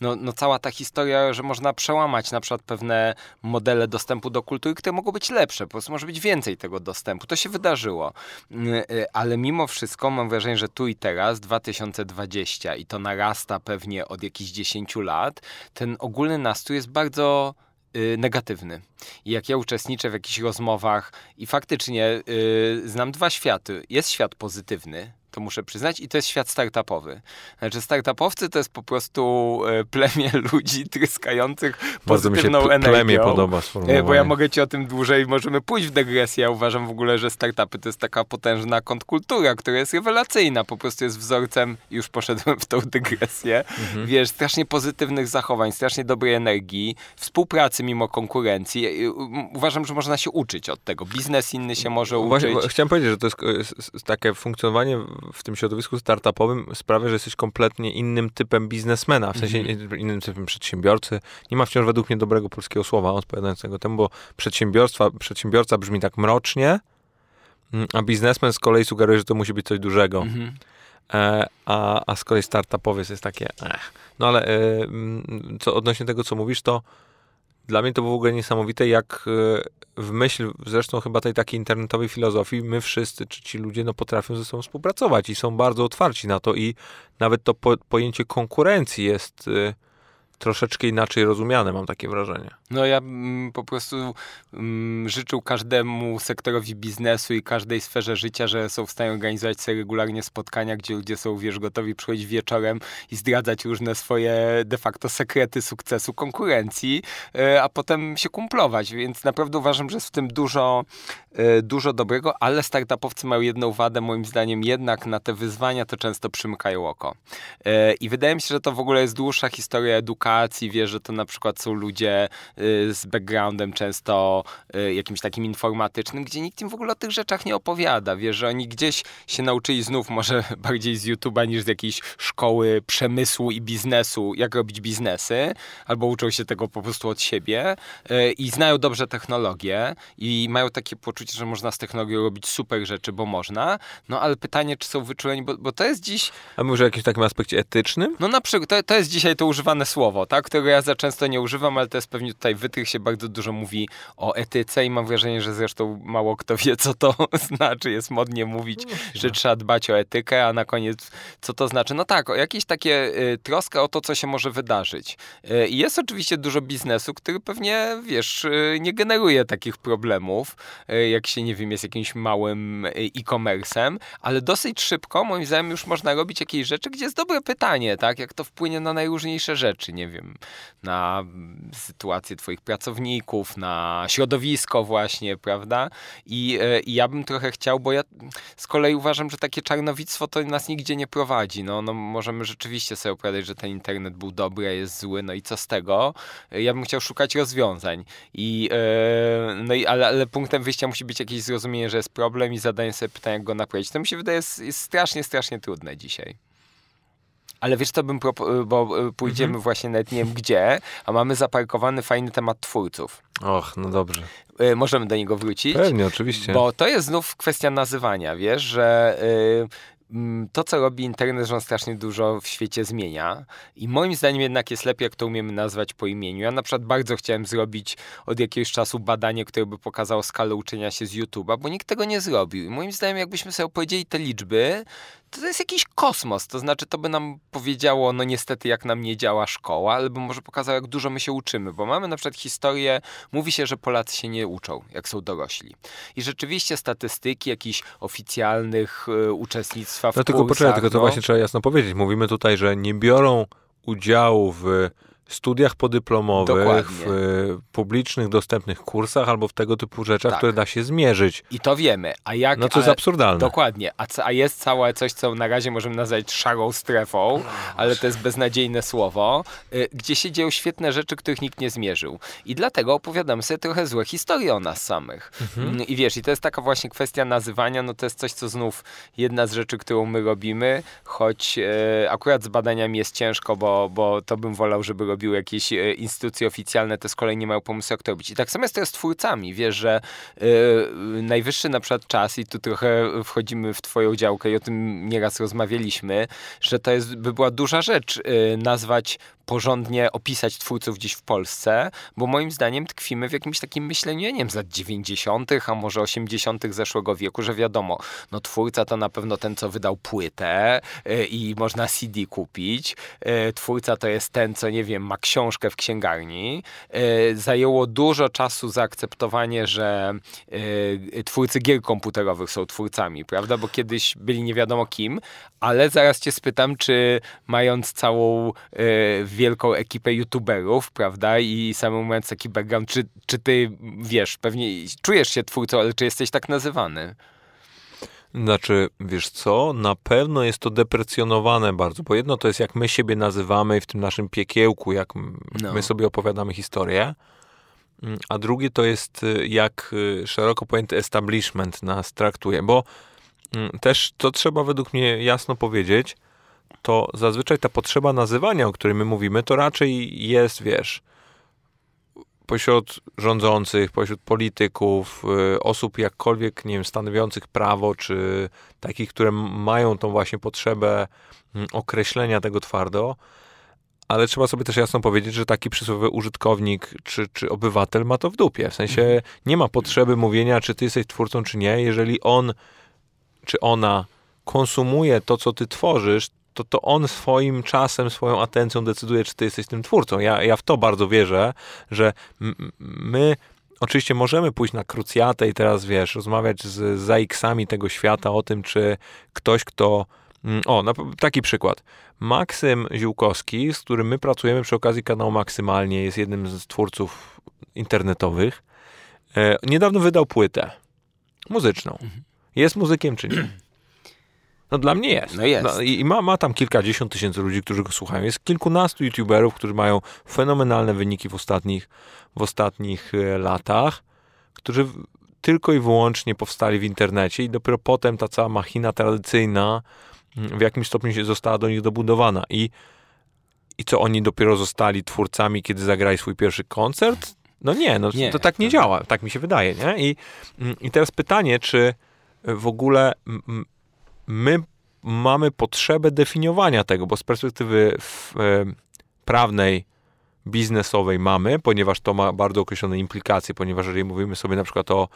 no, no cała ta historia, że można przełamać na przykład pewne modele dostępu do kultury, które mogą być lepsze, po prostu może być więcej tego dostępu. To się wydarzyło. Yy, ale ale mimo wszystko mam wrażenie, że tu i teraz, 2020 i to narasta pewnie od jakichś 10 lat, ten ogólny nastrój jest bardzo y, negatywny. I jak ja uczestniczę w jakichś rozmowach i faktycznie y, znam dwa światy. Jest świat pozytywny, to muszę przyznać, i to jest świat startupowy. Znaczy, startupowcy to jest po prostu e, plemię ludzi tryskających pozytywną Bardzo mi się energią. plemię podoba e, Bo ja mogę ci o tym dłużej, możemy pójść w dygresję. Ja uważam w ogóle, że startupy to jest taka potężna kontrkultura, która jest rewelacyjna, po prostu jest wzorcem, już poszedłem w tą dygresję, mhm. wiesz, strasznie pozytywnych zachowań, strasznie dobrej energii, współpracy mimo konkurencji. Uważam, że można się uczyć od tego. Biznes inny się może uczyć. Właśnie, chciałem powiedzieć, że to jest takie funkcjonowanie w tym środowisku startupowym sprawia, że jesteś kompletnie innym typem biznesmena, w sensie mm-hmm. innym typem przedsiębiorcy. Nie ma wciąż według mnie dobrego polskiego słowa odpowiadającego temu, bo przedsiębiorstwa, przedsiębiorca brzmi tak mrocznie, mm, a biznesmen z kolei sugeruje, że to musi być coś dużego. Mm-hmm. E, a, a z kolei startupowiec jest takie, ech. no ale e, mm, co odnośnie tego, co mówisz, to dla mnie to było w ogóle niesamowite, jak e, w myśl zresztą chyba tej takiej internetowej filozofii, my wszyscy, czy ci ludzie, no potrafią ze sobą współpracować i są bardzo otwarci na to i nawet to po, pojęcie konkurencji jest e, troszeczkę inaczej rozumiane, mam takie wrażenie. No ja mm, po prostu mm, życzył każdemu sektorowi biznesu i każdej sferze życia, że są w stanie organizować sobie regularnie spotkania, gdzie ludzie są, wiesz, gotowi przychodzić wieczorem i zdradzać różne swoje de facto sekrety sukcesu konkurencji, e, a potem się kumplować, więc naprawdę uważam, że jest w tym dużo, e, dużo dobrego, ale startupowcy mają jedną wadę, moim zdaniem jednak na te wyzwania to często przymykają oko. E, I wydaje mi się, że to w ogóle jest dłuższa historia edukacji, wiesz, że to na przykład są ludzie z backgroundem często y, jakimś takim informatycznym, gdzie nikt im w ogóle o tych rzeczach nie opowiada. Wiesz, że oni gdzieś się nauczyli znów może bardziej z YouTube'a niż z jakiejś szkoły przemysłu i biznesu, jak robić biznesy, albo uczą się tego po prostu od siebie y, i znają dobrze technologię i mają takie poczucie, że można z technologią robić super rzeczy, bo można, no ale pytanie, czy są wyczuleni, bo, bo to jest dziś... A może o jakimś takim aspekcie etycznym? No na przykład, to, to jest dzisiaj to używane słowo, tak, którego ja za często nie używam, ale to jest pewnie tutaj wytrych się bardzo dużo mówi o etyce i mam wrażenie, że zresztą mało kto wie, co to znaczy. Jest modnie mówić, że trzeba dbać o etykę, a na koniec co to znaczy? No tak, o jakieś takie y, troska o to, co się może wydarzyć. Y, jest oczywiście dużo biznesu, który pewnie, wiesz, y, nie generuje takich problemów, y, jak się, nie wiem, jest jakimś małym y, e-commerce'em, ale dosyć szybko, moim zdaniem, już można robić jakieś rzeczy, gdzie jest dobre pytanie, tak? Jak to wpłynie na najróżniejsze rzeczy, nie wiem, na sytuację twoich pracowników, na środowisko właśnie, prawda? I, e, I ja bym trochę chciał, bo ja z kolei uważam, że takie czarnowictwo to nas nigdzie nie prowadzi. No, no możemy rzeczywiście sobie opowiadać, że ten internet był dobry, a jest zły, no i co z tego? Ja bym chciał szukać rozwiązań. I, e, no i, ale, ale punktem wyjścia musi być jakieś zrozumienie, że jest problem i zadanie sobie pytania, jak go naprawić. To mi się wydaje jest, jest strasznie, strasznie trudne dzisiaj. Ale wiesz co bym propo- bo y, pójdziemy mhm. właśnie nawet nie wiem gdzie, a mamy zaparkowany fajny temat twórców. Och, no dobrze. Y, możemy do niego wrócić. Pewnie, oczywiście. Bo to jest znów kwestia nazywania, wiesz, że y, Mm, to, co robi internet, że on strasznie dużo w świecie zmienia. I moim zdaniem jednak jest lepiej, jak to umiemy nazwać po imieniu. Ja na przykład bardzo chciałem zrobić od jakiegoś czasu badanie, które by pokazało skalę uczenia się z YouTube'a, bo nikt tego nie zrobił. I moim zdaniem, jakbyśmy sobie opowiedzieli te liczby, to, jest jakiś kosmos. To znaczy, to by nam powiedziało, no niestety, jak nam nie działa szkoła, albo może pokazało, jak dużo my się uczymy, bo mamy na przykład historię, mówi się, że Polacy się nie uczą, jak są dorośli. I rzeczywiście statystyki jakichś oficjalnych y, uczestnictwa w No tylko poczekaj, tylko to no, właśnie trzeba jasno powiedzieć. Mówimy tutaj, że nie biorą udziału w studiach podyplomowych, Dokładnie. w publicznych, dostępnych kursach albo w tego typu rzeczach, tak. które da się zmierzyć. I to wiemy. A jak, no to jest absurdalne. Dokładnie. A, a jest całe coś, co na razie możemy nazwać szarą strefą, no, ale to jest beznadziejne słowo, y, gdzie się dzieją świetne rzeczy, których nikt nie zmierzył. I dlatego opowiadamy sobie trochę złe historie o nas samych. Mhm. Mm, I wiesz, i to jest taka właśnie kwestia nazywania, no to jest coś, co znów jedna z rzeczy, którą my robimy, choć e, akurat z badaniami jest ciężko, bo, bo to bym wolał, żeby robić robiły jakieś e, instytucje oficjalne, te z kolei nie mają pomysłu, jak to robić. I tak samo jest to z twórcami. Wiesz, że yy, najwyższy na przykład czas, i tu trochę wchodzimy w twoją działkę i o tym nieraz rozmawialiśmy, że to jest, by była duża rzecz yy, nazwać porządnie opisać twórców gdzieś w Polsce, bo moim zdaniem tkwimy w jakimś takim myśleniu, nie wiem, z lat 90., a może 80. zeszłego wieku, że wiadomo, no twórca to na pewno ten, co wydał płytę yy, i można CD kupić. Yy, twórca to jest ten, co nie wiem, ma książkę w księgarni. Yy, zajęło dużo czasu zaakceptowanie, że twórcy gier komputerowych są twórcami, prawda? Bo kiedyś byli nie wiadomo kim, ale zaraz cię spytam, czy mając całą wielką ekipę youtuberów, prawda, i samemu mając taki background, czy, czy ty, wiesz, pewnie czujesz się twórcą, ale czy jesteś tak nazywany? Znaczy, wiesz co, na pewno jest to deprecjonowane bardzo, bo jedno to jest jak my siebie nazywamy w tym naszym piekiełku, jak no. my sobie opowiadamy historię, mm, a drugie to jest y, jak y, szeroko pojęty establishment nas traktuje, bo mm, też to trzeba według mnie jasno powiedzieć, to zazwyczaj ta potrzeba nazywania, o której my mówimy, to raczej jest, wiesz, pośród rządzących, pośród polityków, y, osób jakkolwiek, nie wiem, stanowiących prawo, czy takich, które mają tą właśnie potrzebę mm, określenia tego twardo, ale trzeba sobie też jasno powiedzieć, że taki przysłowiowy użytkownik czy, czy obywatel ma to w dupie. W sensie mhm. nie ma potrzeby mówienia, czy ty jesteś twórcą, czy nie. Jeżeli on czy ona konsumuje to, co ty tworzysz, to, to on swoim czasem, swoją atencją decyduje, czy ty jesteś tym twórcą. Ja, ja w to bardzo wierzę, że my oczywiście możemy pójść na krucjatę i teraz, wiesz, rozmawiać z zaiksami tego świata o tym, czy ktoś, kto o, taki przykład. Maksym Ziółkowski, z którym my pracujemy przy okazji kanału Maksymalnie, jest jednym z twórców internetowych. E, niedawno wydał płytę muzyczną. Mhm. Jest muzykiem czy nie? No dla mnie jest. No jest. No, I ma, ma tam kilkadziesiąt tysięcy ludzi, którzy go słuchają. Jest kilkunastu youtuberów, którzy mają fenomenalne wyniki w ostatnich, w ostatnich e, latach, którzy tylko i wyłącznie powstali w internecie i dopiero potem ta cała machina tradycyjna mm, w jakimś stopniu się została do nich dobudowana. I, i co, oni dopiero zostali twórcami, kiedy zagrali swój pierwszy koncert? No nie, no nie, to tak nie działa, tak mi się wydaje, nie? I, mm, i teraz pytanie, czy w ogóle my mamy potrzebę definiowania tego, bo z perspektywy w, e, prawnej, biznesowej mamy, ponieważ to ma bardzo określone implikacje, ponieważ jeżeli mówimy sobie na przykład o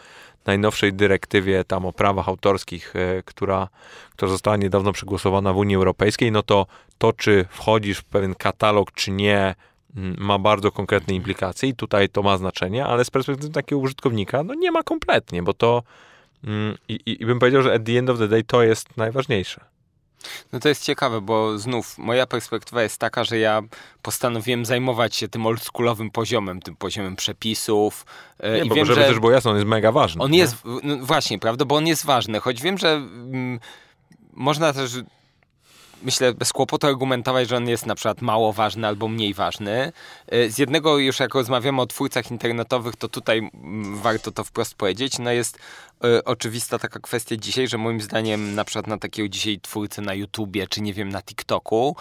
najnowszej dyrektywie tam o prawach autorskich, e, która, która została niedawno przegłosowana w Unii Europejskiej, no to to, czy wchodzisz w pewien katalog, czy nie, ma bardzo konkretne implikacje i tutaj to ma znaczenie, ale z perspektywy takiego użytkownika, no nie ma kompletnie, bo to Mm, I, I, bym powiedział, że at the end of the day to jest najważniejsze. No to jest ciekawe, bo znów moja perspektywa jest taka, że ja postanowiłem zajmować się tym oldschoolowym poziomem, tym poziomem przepisów. E, nie, I bo wiem, żeby że też było jasne, on jest mega ważny. On nie? jest, no właśnie, prawda, bo on jest ważny, choć wiem, że mm, można też myślę, bez kłopotu argumentować, że on jest na przykład mało ważny albo mniej ważny. Y, z jednego już jak rozmawiamy o twórcach internetowych, to tutaj mm, warto to wprost powiedzieć. No jest y, oczywista taka kwestia dzisiaj, że moim zdaniem na przykład na takiego dzisiaj twórcy na YouTubie, czy nie wiem, na TikToku,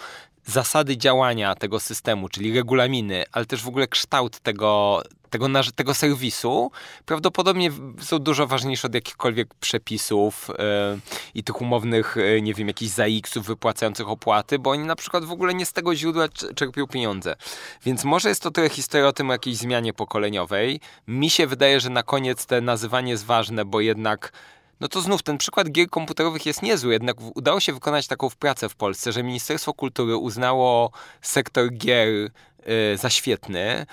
zasady działania tego systemu, czyli regulaminy, ale też w ogóle kształt tego, tego, tego serwisu prawdopodobnie są dużo ważniejsze od jakichkolwiek przepisów yy, i tych umownych, yy, nie wiem, jakichś ZAX-ów wypłacających opłaty, bo oni na przykład w ogóle nie z tego źródła czerpią pieniądze. Więc może jest to trochę historia o tym o jakiejś zmianie pokoleniowej. Mi się wydaje, że na koniec te nazywanie jest ważne, bo jednak no to znów ten przykład gier komputerowych jest niezły, jednak udało się wykonać taką pracę w Polsce, że Ministerstwo Kultury uznało sektor gier za świetny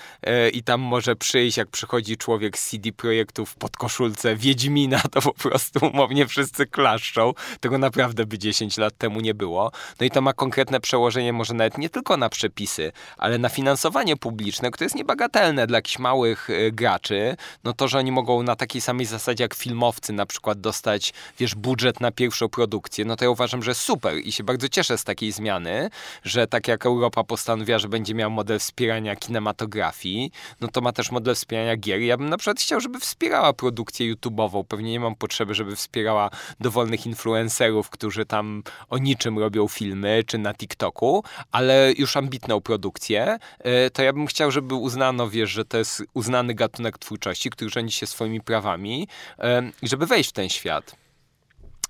y, i tam może przyjść, jak przychodzi człowiek z CD Projektów pod koszulce Wiedźmina, to po prostu umownie wszyscy klaszczą. Tego naprawdę by 10 lat temu nie było. No i to ma konkretne przełożenie może nawet nie tylko na przepisy, ale na finansowanie publiczne, które jest niebagatelne dla jakichś małych y, graczy. No to, że oni mogą na takiej samej zasadzie jak filmowcy na przykład dostać, wiesz, budżet na pierwszą produkcję, no to ja uważam, że super i się bardzo cieszę z takiej zmiany, że tak jak Europa postanowiła, że będzie miał model wspierania kinematografii, no to ma też model wspierania gier. Ja bym na przykład chciał, żeby wspierała produkcję YouTube'ową. Pewnie nie mam potrzeby, żeby wspierała dowolnych influencerów, którzy tam o niczym robią filmy, czy na TikToku, ale już ambitną produkcję, e, to ja bym chciał, żeby uznano, wiesz, że to jest uznany gatunek twórczości, który rządzi się swoimi prawami e, żeby wejść w ten świat.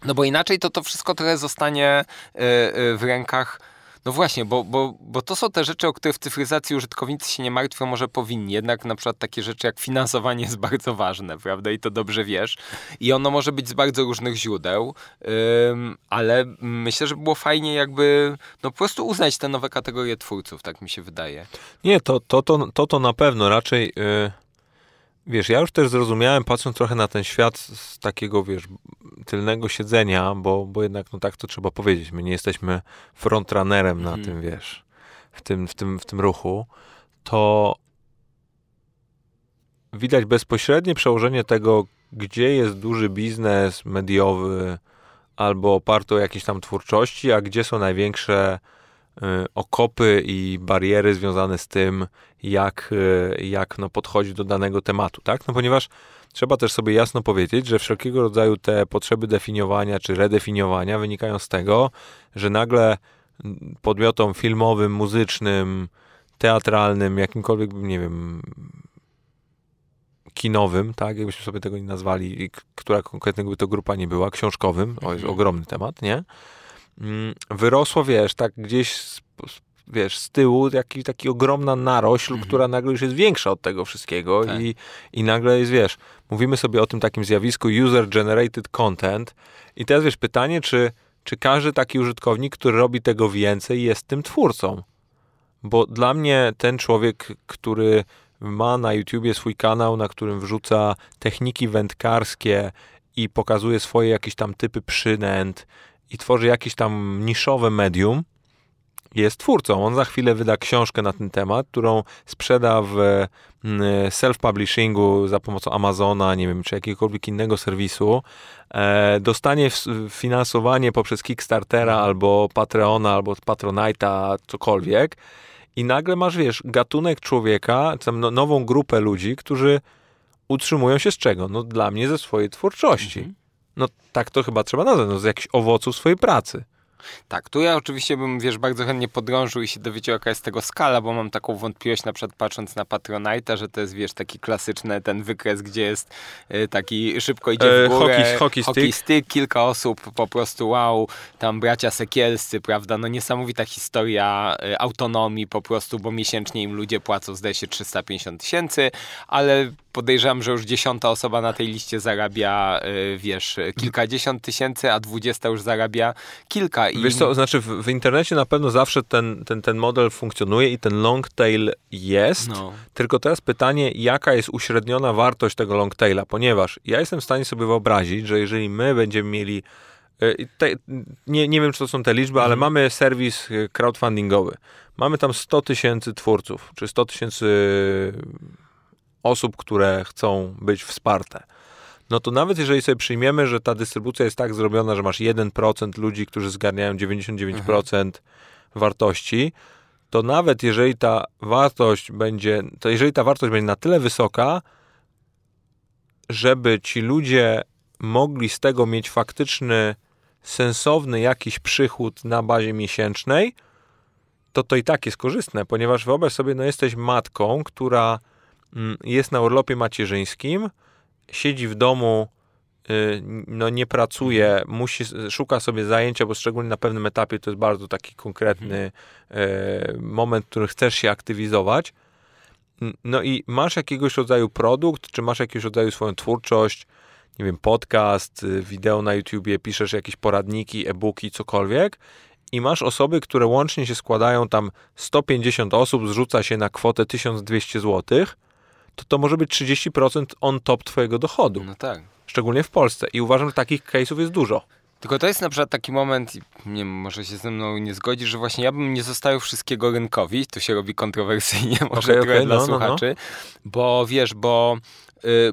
No bo inaczej to to wszystko trochę zostanie e, w rękach no właśnie, bo, bo, bo to są te rzeczy, o które w cyfryzacji użytkownicy się nie martwią, może powinni. Jednak na przykład takie rzeczy jak finansowanie jest bardzo ważne, prawda? I to dobrze wiesz. I ono może być z bardzo różnych źródeł, ale myślę, że było fajnie jakby no po prostu uznać te nowe kategorie twórców, tak mi się wydaje. Nie, to to, to, to, to na pewno raczej... Yy Wiesz, ja już też zrozumiałem, patrząc trochę na ten świat z takiego, wiesz, tylnego siedzenia, bo, bo jednak, no tak to trzeba powiedzieć, my nie jesteśmy frontrunnerem na mhm. tym, wiesz, w tym, w, tym, w tym ruchu, to widać bezpośrednie przełożenie tego, gdzie jest duży biznes mediowy albo oparty o jakieś tam twórczości, a gdzie są największe okopy i bariery związane z tym, jak, y, jak no, podchodzić do danego tematu, tak? No ponieważ trzeba też sobie jasno powiedzieć, że wszelkiego rodzaju te potrzeby definiowania czy redefiniowania wynikają z tego, że nagle podmiotom filmowym, muzycznym, teatralnym, jakimkolwiek, nie wiem, kinowym, tak, jakbyśmy sobie tego nie nazwali, która konkretnie by to grupa nie była, książkowym, o, jest mhm. ogromny temat, nie? Mm, wyrosło, wiesz, tak gdzieś z, wiesz, z tyłu jaki, taki ogromna narośl, mhm. która nagle już jest większa od tego wszystkiego tak. i, i nagle jest, wiesz, mówimy sobie o tym takim zjawisku user-generated content i teraz, wiesz, pytanie, czy, czy każdy taki użytkownik, który robi tego więcej, jest tym twórcą? Bo dla mnie ten człowiek, który ma na YouTubie swój kanał, na którym wrzuca techniki wędkarskie i pokazuje swoje jakieś tam typy przynęt i tworzy jakieś tam niszowe medium, jest twórcą. On za chwilę wyda książkę na ten temat, którą sprzeda w mm, self-publishingu za pomocą Amazona, nie wiem, czy jakiegokolwiek innego serwisu. E, dostanie finansowanie poprzez Kickstartera albo Patreona, albo Patronite'a, cokolwiek. I nagle masz, wiesz, gatunek człowieka, no, nową grupę ludzi, którzy utrzymują się z czego? No dla mnie ze swojej twórczości. Mhm. No tak to chyba trzeba nazwać, no z jakichś owoców swojej pracy. Tak, tu ja oczywiście bym, wiesz, bardzo chętnie podrążył i się dowiedział, jaka jest tego skala, bo mam taką wątpliwość, na przykład patrząc na Patronite'a, że to jest, wiesz, taki klasyczny ten wykres, gdzie jest y, taki szybko idzie w górę, e, hockey, hockey, hockey stick. stick. kilka osób po prostu, wow, tam bracia Sekielscy, prawda, no niesamowita historia y, autonomii po prostu, bo miesięcznie im ludzie płacą, zdaje się, 350 tysięcy, ale podejrzewam, że już dziesiąta osoba na tej liście zarabia, y, wiesz, kilkadziesiąt tysięcy, a dwudziesta już zarabia kilka. I... Wiesz co, znaczy w, w, internecie na pewno zawsze ten, ten, ten model funkcjonuje i ten long tail jest, no. tylko teraz pytanie, jaka jest uśredniona wartość tego long taila, ponieważ ja jestem w stanie sobie wyobrazić, że jeżeli my będziemy mieli y, te, nie, nie wiem, czy to są te liczby, ale Mhm. mamy serwis y, crowdfundingowy. Mamy tam 100 tysięcy twórców, czy 100 tysięcy osób, które chcą być wsparte. No to nawet jeżeli sobie przyjmiemy, że ta dystrybucja jest tak zrobiona, że masz 1% ludzi, którzy zgarniają 99% wartości, to nawet jeżeli ta wartość będzie, to jeżeli ta wartość będzie na tyle wysoka, żeby ci ludzie mogli z tego mieć faktyczny, sensowny jakiś przychód na bazie miesięcznej, to to i tak jest korzystne, ponieważ wyobraź sobie, no jesteś matką, która jest na urlopie macierzyńskim, siedzi w domu, y, no nie pracuje, musi, szuka sobie zajęcia, bo szczególnie na pewnym etapie to jest bardzo taki konkretny e, moment, w którym chcesz się aktywizować. No i masz jakiegoś rodzaju produkt, czy masz jakiegoś rodzaju swoją twórczość, nie wiem, podcast, y, wideo na YouTubie, piszesz jakieś poradniki, e-booki, cokolwiek i masz osoby, które łącznie się składają tam 150 osób, zrzuca się na kwotę 1200 zł, to to może być 30% on top twojego dochodu, No tak. szczególnie w Polsce. I uważam, że takich case'ów jest dużo. Tylko to jest na przykład taki moment, i nie wiem, może się ze mną nie zgodzisz, że właśnie ja bym nie zostawił wszystkiego rynkowi, tu się robi kontrowersyjnie może Okej, trochę okej, dla no, no, no. słuchaczy, bo wiesz, bo,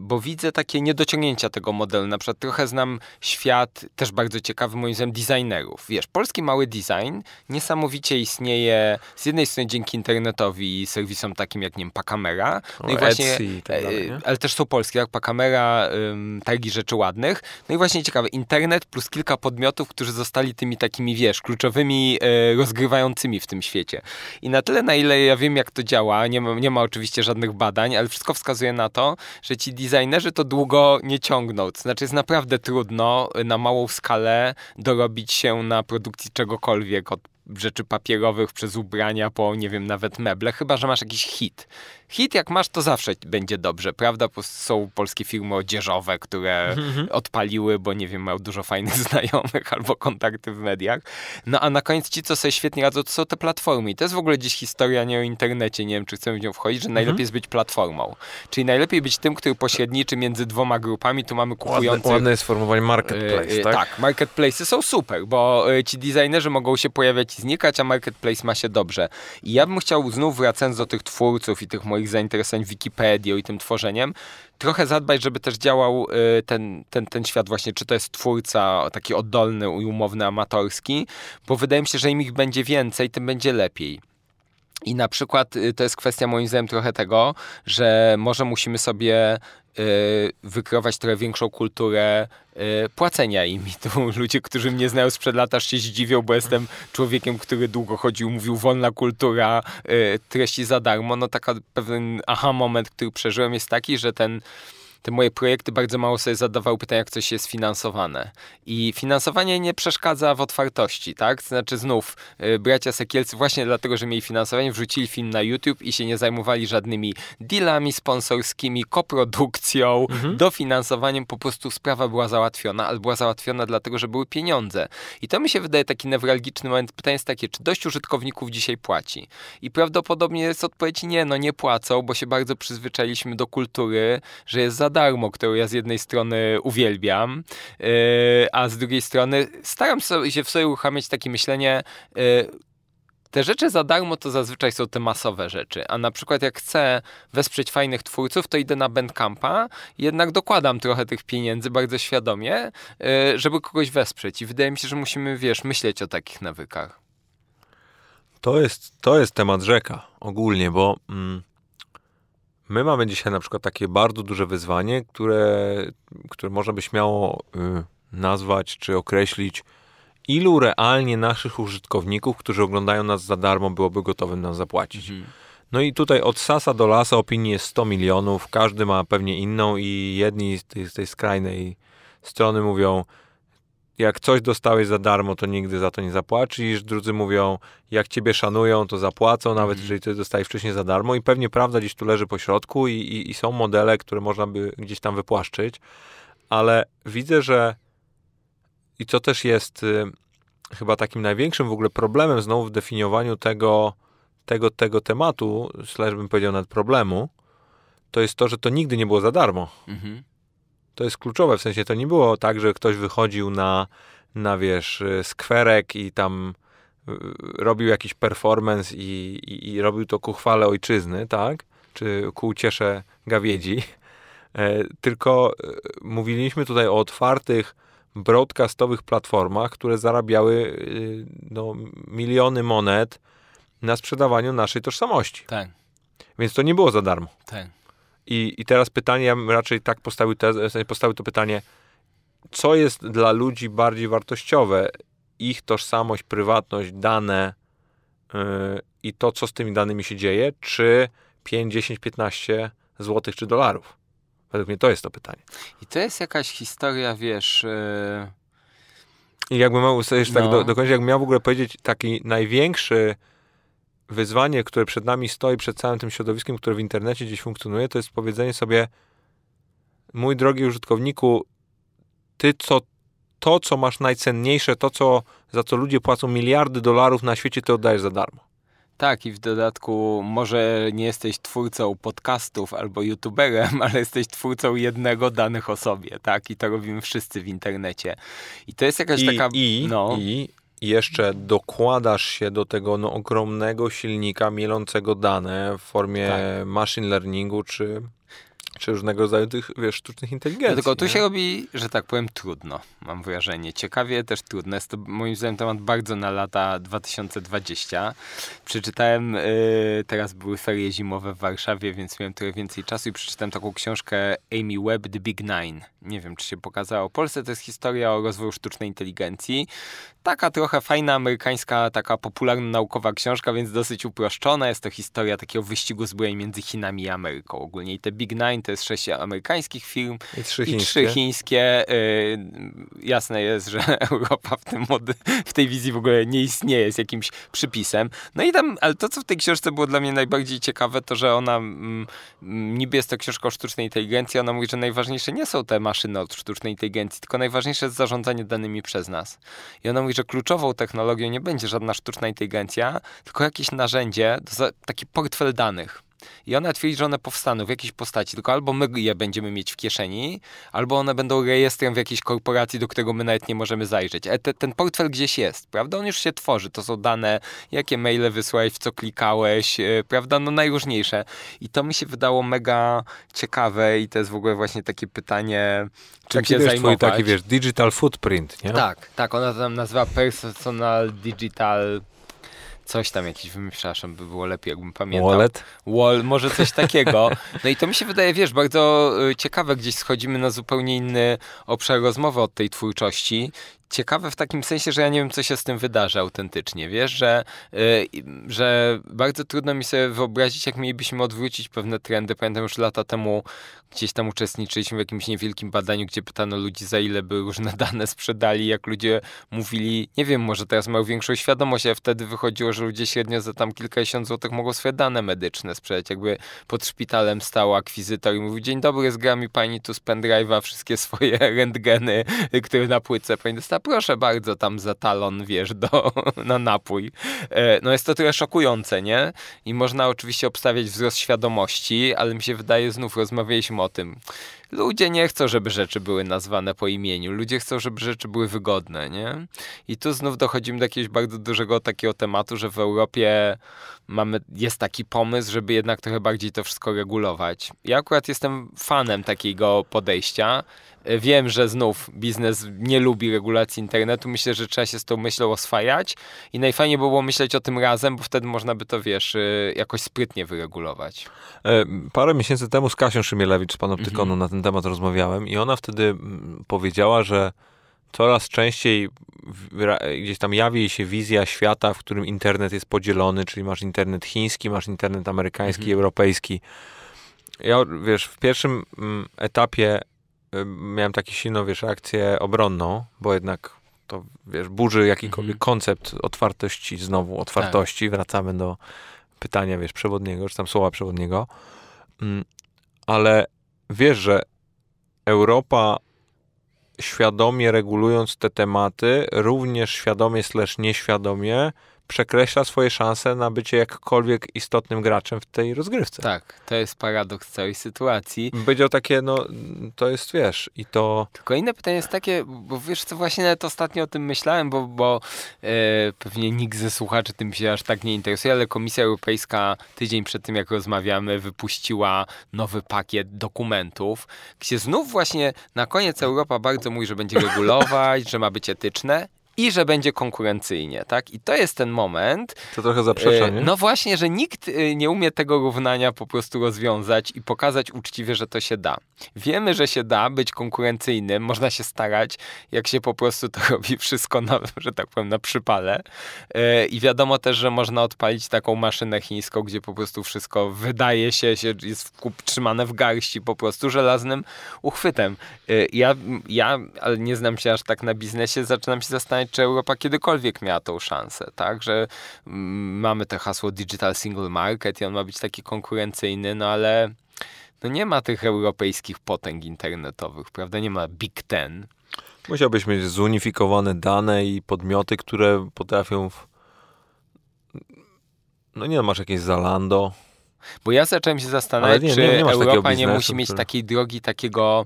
bo widzę takie niedociągnięcia tego modelu. Na przykład trochę znam świat, też bardzo ciekawy moim zdaniem, designerów. Wiesz, polski mały design niesamowicie istnieje z jednej strony dzięki internetowi i serwisom takim jak, nie wiem, Pakamera, no, O, i właśnie, Etsy tak dalej, e, nie? ale też są polskie, jak Pakamera, ym, targi rzeczy ładnych. No i właśnie ciekawe, internet plus kilka podmiotów, którzy zostali tymi takimi, wiesz, kluczowymi e, rozgrywającymi w tym świecie. I na tyle, na ile ja wiem, jak to działa, nie ma, nie ma oczywiście żadnych badań, ale wszystko wskazuje na to, że ci designerzy to długo nie ciągną. To znaczy jest naprawdę trudno na małą skalę dorobić się na produkcji czegokolwiek, od rzeczy papierowych przez ubrania po, nie wiem, nawet meble, chyba, że masz jakiś hit. Hit jak masz, to zawsze będzie dobrze, prawda? Są polskie firmy odzieżowe, które odpaliły, bo nie wiem, mają dużo fajnych znajomych albo kontakty w mediach. No a na koniec ci, co sobie świetnie radzą, to są te platformy. I to jest w ogóle gdzieś historia nie o internecie, nie wiem, czy chcemy w nią wchodzić, że najlepiej jest być platformą. Czyli najlepiej być tym, który pośredniczy między dwoma grupami. Tu mamy Ładne, kupujących ładne jest sformułowanie marketplace, Yy, tak? tak, marketplace'y są super, bo yy, ci designerzy mogą się pojawiać i znikać, a marketplace ma się dobrze. I ja bym chciał znów wracając do tych twórców i tych moich zainteresowań Wikipedią i tym tworzeniem, trochę zadbać, żeby też działał yy, ten, ten, ten świat właśnie, czy to jest twórca taki oddolny umowny, amatorski, bo wydaje mi się, że im ich będzie więcej, tym będzie lepiej. I na przykład y, to jest kwestia moim zdaniem trochę tego, że może musimy sobie y, wykreować trochę większą kulturę y, płacenia im. I tu ludzie, którzy mnie znają sprzed lat, aż się zdziwią, bo jestem człowiekiem, który długo chodził, mówił wolna kultura, y, treści za darmo. No taka pewien aha moment, który przeżyłem jest taki, że ten te moje projekty bardzo mało sobie zadawały pytania, jak coś jest finansowane. I finansowanie nie przeszkadza w otwartości, tak? Znaczy znów, y, bracia Sekielcy właśnie dlatego, że mieli finansowanie, wrzucili film na YouTube i się nie zajmowali żadnymi dealami sponsorskimi, koprodukcją, dofinansowaniem, po prostu sprawa była załatwiona, ale była załatwiona dlatego, że były pieniądze. I to mi się wydaje taki newralgiczny moment. Pytanie jest takie, czy dość użytkowników dzisiaj płaci? I prawdopodobnie jest odpowiedź nie, no nie płacą, bo się bardzo przyzwyczailiśmy do kultury, że jest za darmo, którą ja z jednej strony uwielbiam, yy, a z drugiej strony staram się w sobie uruchamiać takie myślenie, yy, te rzeczy za darmo to zazwyczaj są te masowe rzeczy, a na przykład jak chcę wesprzeć fajnych twórców, to idę na Bandcampa jednak dokładam trochę tych pieniędzy bardzo świadomie, yy, żeby kogoś wesprzeć i wydaje mi się, że musimy, wiesz, myśleć o takich nawykach. To jest, to jest temat rzeka ogólnie, bo mm, my mamy dzisiaj na przykład takie bardzo duże wyzwanie, które, które można by śmiało y, nazwać czy określić, ilu realnie naszych użytkowników, którzy oglądają nas za darmo, byłoby gotowym nam zapłacić. No i tutaj od sasa do lasa opinii jest 100 milionów, każdy ma pewnie inną i jedni z tej, z tej skrajnej strony mówią, jak coś dostałeś za darmo, to nigdy za to nie zapłacisz. Drudzy mówią, jak ciebie szanują, to zapłacą, nawet Mhm. jeżeli ty dostałeś wcześniej za darmo. I pewnie prawda gdzieś tu leży po środku i, i, i są modele, które można by gdzieś tam wypłaszczyć. Ale widzę, że i co też jest y, chyba takim największym w ogóle problemem znowu w definiowaniu tego, tego, tego tematu, slash bym powiedział nawet problemu, to jest to, że to nigdy nie było za darmo. Mhm. To jest kluczowe, w sensie to nie było tak, że ktoś wychodził na, na wiesz, y, skwerek i tam y, robił jakiś performance i, i, i robił to ku chwale ojczyzny, tak? Czy ku uciesze gawiedzi. E, tylko e, mówiliśmy tutaj o otwartych, broadcastowych platformach, które zarabiały y, no, miliony monet na sprzedawaniu naszej tożsamości. Tak, Więc to nie było za darmo. tak. I, I teraz pytanie, ja bym raczej tak postawił, w sensie postawił to pytanie, co jest dla ludzi bardziej wartościowe? Ich tożsamość, prywatność, dane yy, i to, co z tymi danymi się dzieje, czy 5, 10, 15 złotych czy dolarów? Według mnie to jest to pytanie. I to jest jakaś historia, wiesz... Yy... I jakbym miał jeszcze tak No. do, do końca, jakbym miał w ogóle powiedzieć taki największy wyzwanie, które przed nami stoi, przed całym tym środowiskiem, które w internecie gdzieś funkcjonuje, to jest powiedzenie sobie mój drogi użytkowniku, ty co, to, co masz najcenniejsze, to, co, za co ludzie płacą miliardy dolarów na świecie, to oddajesz za darmo. Tak, i w dodatku może nie jesteś twórcą podcastów albo youtuberem, ale jesteś twórcą jednego danych o sobie, tak? I to robimy wszyscy w internecie. I to jest jakaś I, taka... i, no, I jeszcze dokładasz się do tego no, ogromnego silnika mielącego dane w formie Tak. machine learningu, czy, czy różnego rodzaju tych, wiesz, sztucznych inteligencji. Tylko tu nie? się robi, że tak powiem, trudno, mam wrażenie. Ciekawie, też trudno. Jest to moim zdaniem temat bardzo na lata 2020. Przeczytałem, yy, teraz były ferie zimowe w Warszawie, więc miałem trochę więcej czasu i przeczytałem taką książkę Amy Webb, The Big Nine. Nie wiem, czy się pokazało. W Polsce to jest historia o rozwoju sztucznej inteligencji. Taka trochę fajna, amerykańska, taka popularno-naukowa książka, więc dosyć uproszczona. Jest to historia takiego wyścigu zbrojeń między Chinami i Ameryką ogólnie. I te Big Nine to jest sześć amerykańskich firm, I trzy i chińskie. trzy chińskie. Y, jasne jest, że Europa w, tym mody, w tej wizji w ogóle nie istnieje, jest jakimś przypisem. No i tam, ale to, co w tej książce było dla mnie najbardziej ciekawe, to, że ona mm, mm, niby jest to książka o sztucznej inteligencji, ona mówi, że najważniejsze nie są te maszyny od sztucznej inteligencji, tylko najważniejsze jest zarządzanie danymi przez nas. I ona mówi, że kluczową technologią nie będzie żadna sztuczna inteligencja, tylko jakieś narzędzie, taki portfel danych. I ona twierdzi, że one powstaną w jakiejś postaci, tylko albo my je będziemy mieć w kieszeni, albo one będą rejestrem w jakiejś korporacji, do którego my nawet nie możemy zajrzeć. Ale te, ten portfel gdzieś jest, prawda? On już się tworzy. To są dane, jakie maile wysłałeś, w co klikałeś, yy, prawda? No najróżniejsze. I to mi się wydało mega ciekawe i to jest w ogóle właśnie takie pytanie, czym Taki, się wiesz, zajmować. twój taki, wiesz, digital footprint, nie? Tak, tak, ona to tam nazywa personal digital coś tam jakiś, przepraszam, by było lepiej, jakbym pamiętał. Wallet. Wall, może coś takiego. No i to mi się wydaje, wiesz, bardzo y, ciekawe, gdzieś schodzimy na zupełnie inny obszar rozmowy od tej twórczości. Ciekawe w takim sensie, że ja nie wiem, co się z tym wydarzy autentycznie, wiesz, że, y, że bardzo trudno mi sobie wyobrazić, jak mielibyśmy odwrócić pewne trendy. Pamiętam już lata temu gdzieś tam uczestniczyliśmy w jakimś niewielkim badaniu, gdzie pytano ludzi, za ile by różne dane sprzedali, jak ludzie mówili, nie wiem, może teraz mają większą świadomość, a wtedy wychodziło, że ludzie średnio za tam kilkadziesiąt złotych mogą swoje dane medyczne sprzedać, jakby pod szpitalem stał akwizytor i mówił, dzień dobry, zgra mi pani tu z pendrive'a wszystkie swoje rentgeny, które na płytce pani proszę bardzo, tam za talon, wiesz, do, na napój. E, No jest to trochę szokujące, nie? I można oczywiście obstawiać wzrost świadomości, ale mi się wydaje, znów rozmawialiśmy o tym, ludzie nie chcą, żeby rzeczy były nazwane po imieniu, ludzie chcą, żeby rzeczy były wygodne, nie? I tu znów dochodzimy do jakiegoś bardzo dużego takiego tematu, że w Europie mamy, jest taki pomysł, żeby jednak trochę bardziej to wszystko regulować. Ja akurat jestem fanem takiego podejścia. Wiem, że znów biznes nie lubi regulacji internetu. Myślę, że trzeba się z tą myślą oswajać i najfajniej by było myśleć o tym razem, bo wtedy można by to, wiesz, y, jakoś sprytnie wyregulować. E, Parę miesięcy temu z Kasią Szymielewicz z Panoptykonu Mhm. na ten temat rozmawiałem i ona wtedy mm, powiedziała, że coraz częściej gdzieś tam jawi się wizja świata, w którym internet jest podzielony, czyli masz internet chiński, masz internet amerykański, Mhm. europejski. Ja, wiesz, w pierwszym mm, etapie miałem taką silną, wiesz, reakcję obronną, bo jednak to, wiesz, burzy jakikolwiek Mhm. koncept otwartości, znowu otwartości. Wracamy do pytania, wiesz, przewodniego, czy tam słowa przewodniego. Ale wiesz, że Europa świadomie regulując te tematy, również świadomie slash nieświadomie przekreśla swoje szanse na bycie jakkolwiek istotnym graczem w tej rozgrywce. Tak, to jest paradoks całej sytuacji. Powiedział takie, no to jest, wiesz, i to... Tylko inne pytanie jest takie, bo wiesz co, właśnie nawet ostatnio o tym myślałem, bo, bo e, pewnie nikt ze słuchaczy tym się aż tak nie interesuje, ale Komisja Europejska tydzień przed tym, jak rozmawiamy, wypuściła nowy pakiet dokumentów, gdzie znów właśnie na koniec Europa bardzo mówi, że będzie regulować, że ma być etyczne i że będzie konkurencyjnie, tak? I to jest ten moment. To trochę zaprzecza, nie? No właśnie, że nikt y, nie umie tego równania po prostu rozwiązać i pokazać uczciwie, że to się da. Wiemy, że się da być konkurencyjnym, można się starać, jak się po prostu to robi wszystko, na, że tak powiem, na przypale. Y, I wiadomo też, że można odpalić taką maszynę chińską, gdzie po prostu wszystko wydaje się, się jest trzymane w garści po prostu żelaznym uchwytem. Ja, ja, ale nie znam się aż tak na biznesie, zaczynam się zastanawiać, czy Europa kiedykolwiek miała tą szansę, tak? Że mm, mamy to hasło Digital Single Market i on ma być taki konkurencyjny, no ale no nie ma tych europejskich potęg internetowych, prawda? Nie ma Big Ten. Musiałbyś mieć zunifikowane dane i podmioty, które potrafią. W... No nie masz jakieś Zalando. Bo ja zacząłem się zastanawiać, nie, czy nie, nie Europa nie musi mieć takiej drogi, takiego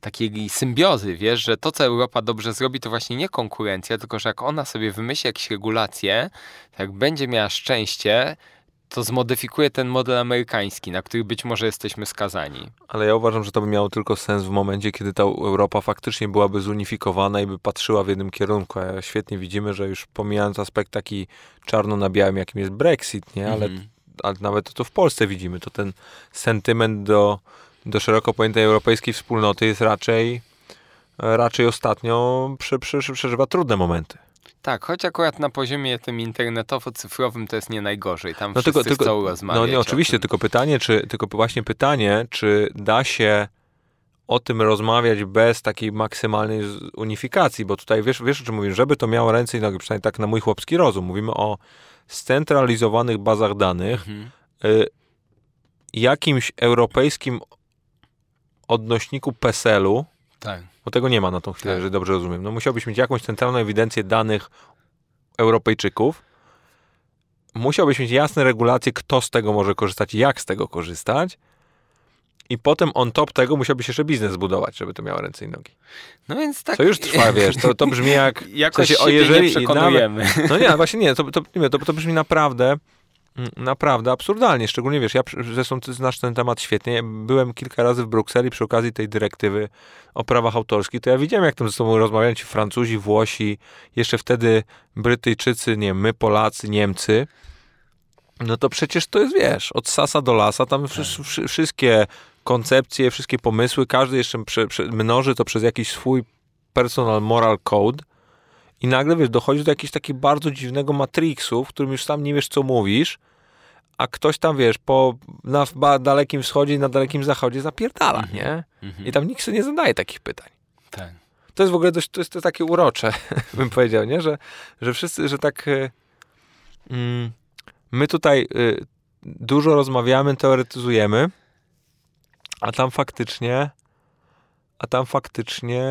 takiej symbiozy, wiesz, że to, co Europa dobrze zrobi, to właśnie nie konkurencja, tylko że jak ona sobie wymyśli jakieś regulacje, jak będzie miała szczęście, to zmodyfikuje ten model amerykański, na który być może jesteśmy skazani. Ale ja uważam, że to by miało tylko sens w momencie, kiedy ta Europa faktycznie byłaby zunifikowana i by patrzyła w jednym kierunku. A świetnie widzimy, że już pomijając aspekt taki czarno na białym, jakim jest Brexit, nie? Ale, mm ale nawet to w Polsce widzimy, to ten sentyment do do szeroko pojętej europejskiej wspólnoty jest raczej, raczej ostatnio prze, prze, przeżywa trudne momenty. Tak, choć akurat na poziomie tym internetowo-cyfrowym to jest nie najgorzej. Tam no wszyscy tylko, chcą rozmawiać. No nie, oczywiście, tylko pytanie, czy, tylko właśnie pytanie, czy da się o tym rozmawiać bez takiej maksymalnej unifikacji, bo tutaj wiesz, wiesz o czym mówię, żeby to miało ręce i nogi, przynajmniej tak na mój chłopski rozum. Mówimy o scentralizowanych bazach danych, mhm. y, jakimś europejskim odnośniku PESEL-u, tak. bo tego nie ma na tą chwilę, tak. jeżeli dobrze rozumiem, no musiałbyś mieć jakąś centralną ewidencję danych Europejczyków, musiałbyś mieć jasne regulacje, kto z tego może korzystać, jak z tego korzystać, i potem on top tego musiałbyś jeszcze biznes zbudować, żeby to miało ręce i nogi. No więc tak. To już trwa, wiesz, to, to brzmi jak... Jakoś w sensie, o, jeżeli, nie przekonujemy. Nawet, no nie, właśnie nie, to, to, nie, to, to brzmi naprawdę naprawdę absurdalnie, szczególnie wiesz, ja zresztą ty znasz ten temat świetnie, byłem kilka razy w Brukseli przy okazji tej dyrektywy o prawach autorskich, to ja widziałem jak tam ze sobą rozmawiają ci Francuzi, Włosi, jeszcze wtedy Brytyjczycy, nie my Polacy, Niemcy, no to przecież to jest, wiesz, od sasa do lasa, tam tak. wszystkie koncepcje, wszystkie pomysły, każdy jeszcze prze, prze, mnoży to przez jakiś swój personal moral code, i nagle, wiesz, dochodzi do jakiegoś takiego bardzo dziwnego matrixu, w którym już sam nie wiesz, co mówisz, a ktoś tam, wiesz, po, na dalekim wschodzie i na dalekim zachodzie zapierdala, -hmm. nie? -hmm. I tam nikt sobie nie zadaje takich pytań. Tak. To jest w ogóle dość, to jest, to takie urocze, bym powiedział, nie? Że, że wszyscy, że tak y, mm, my tutaj y, dużo rozmawiamy, teoretyzujemy, a tam faktycznie a tam faktycznie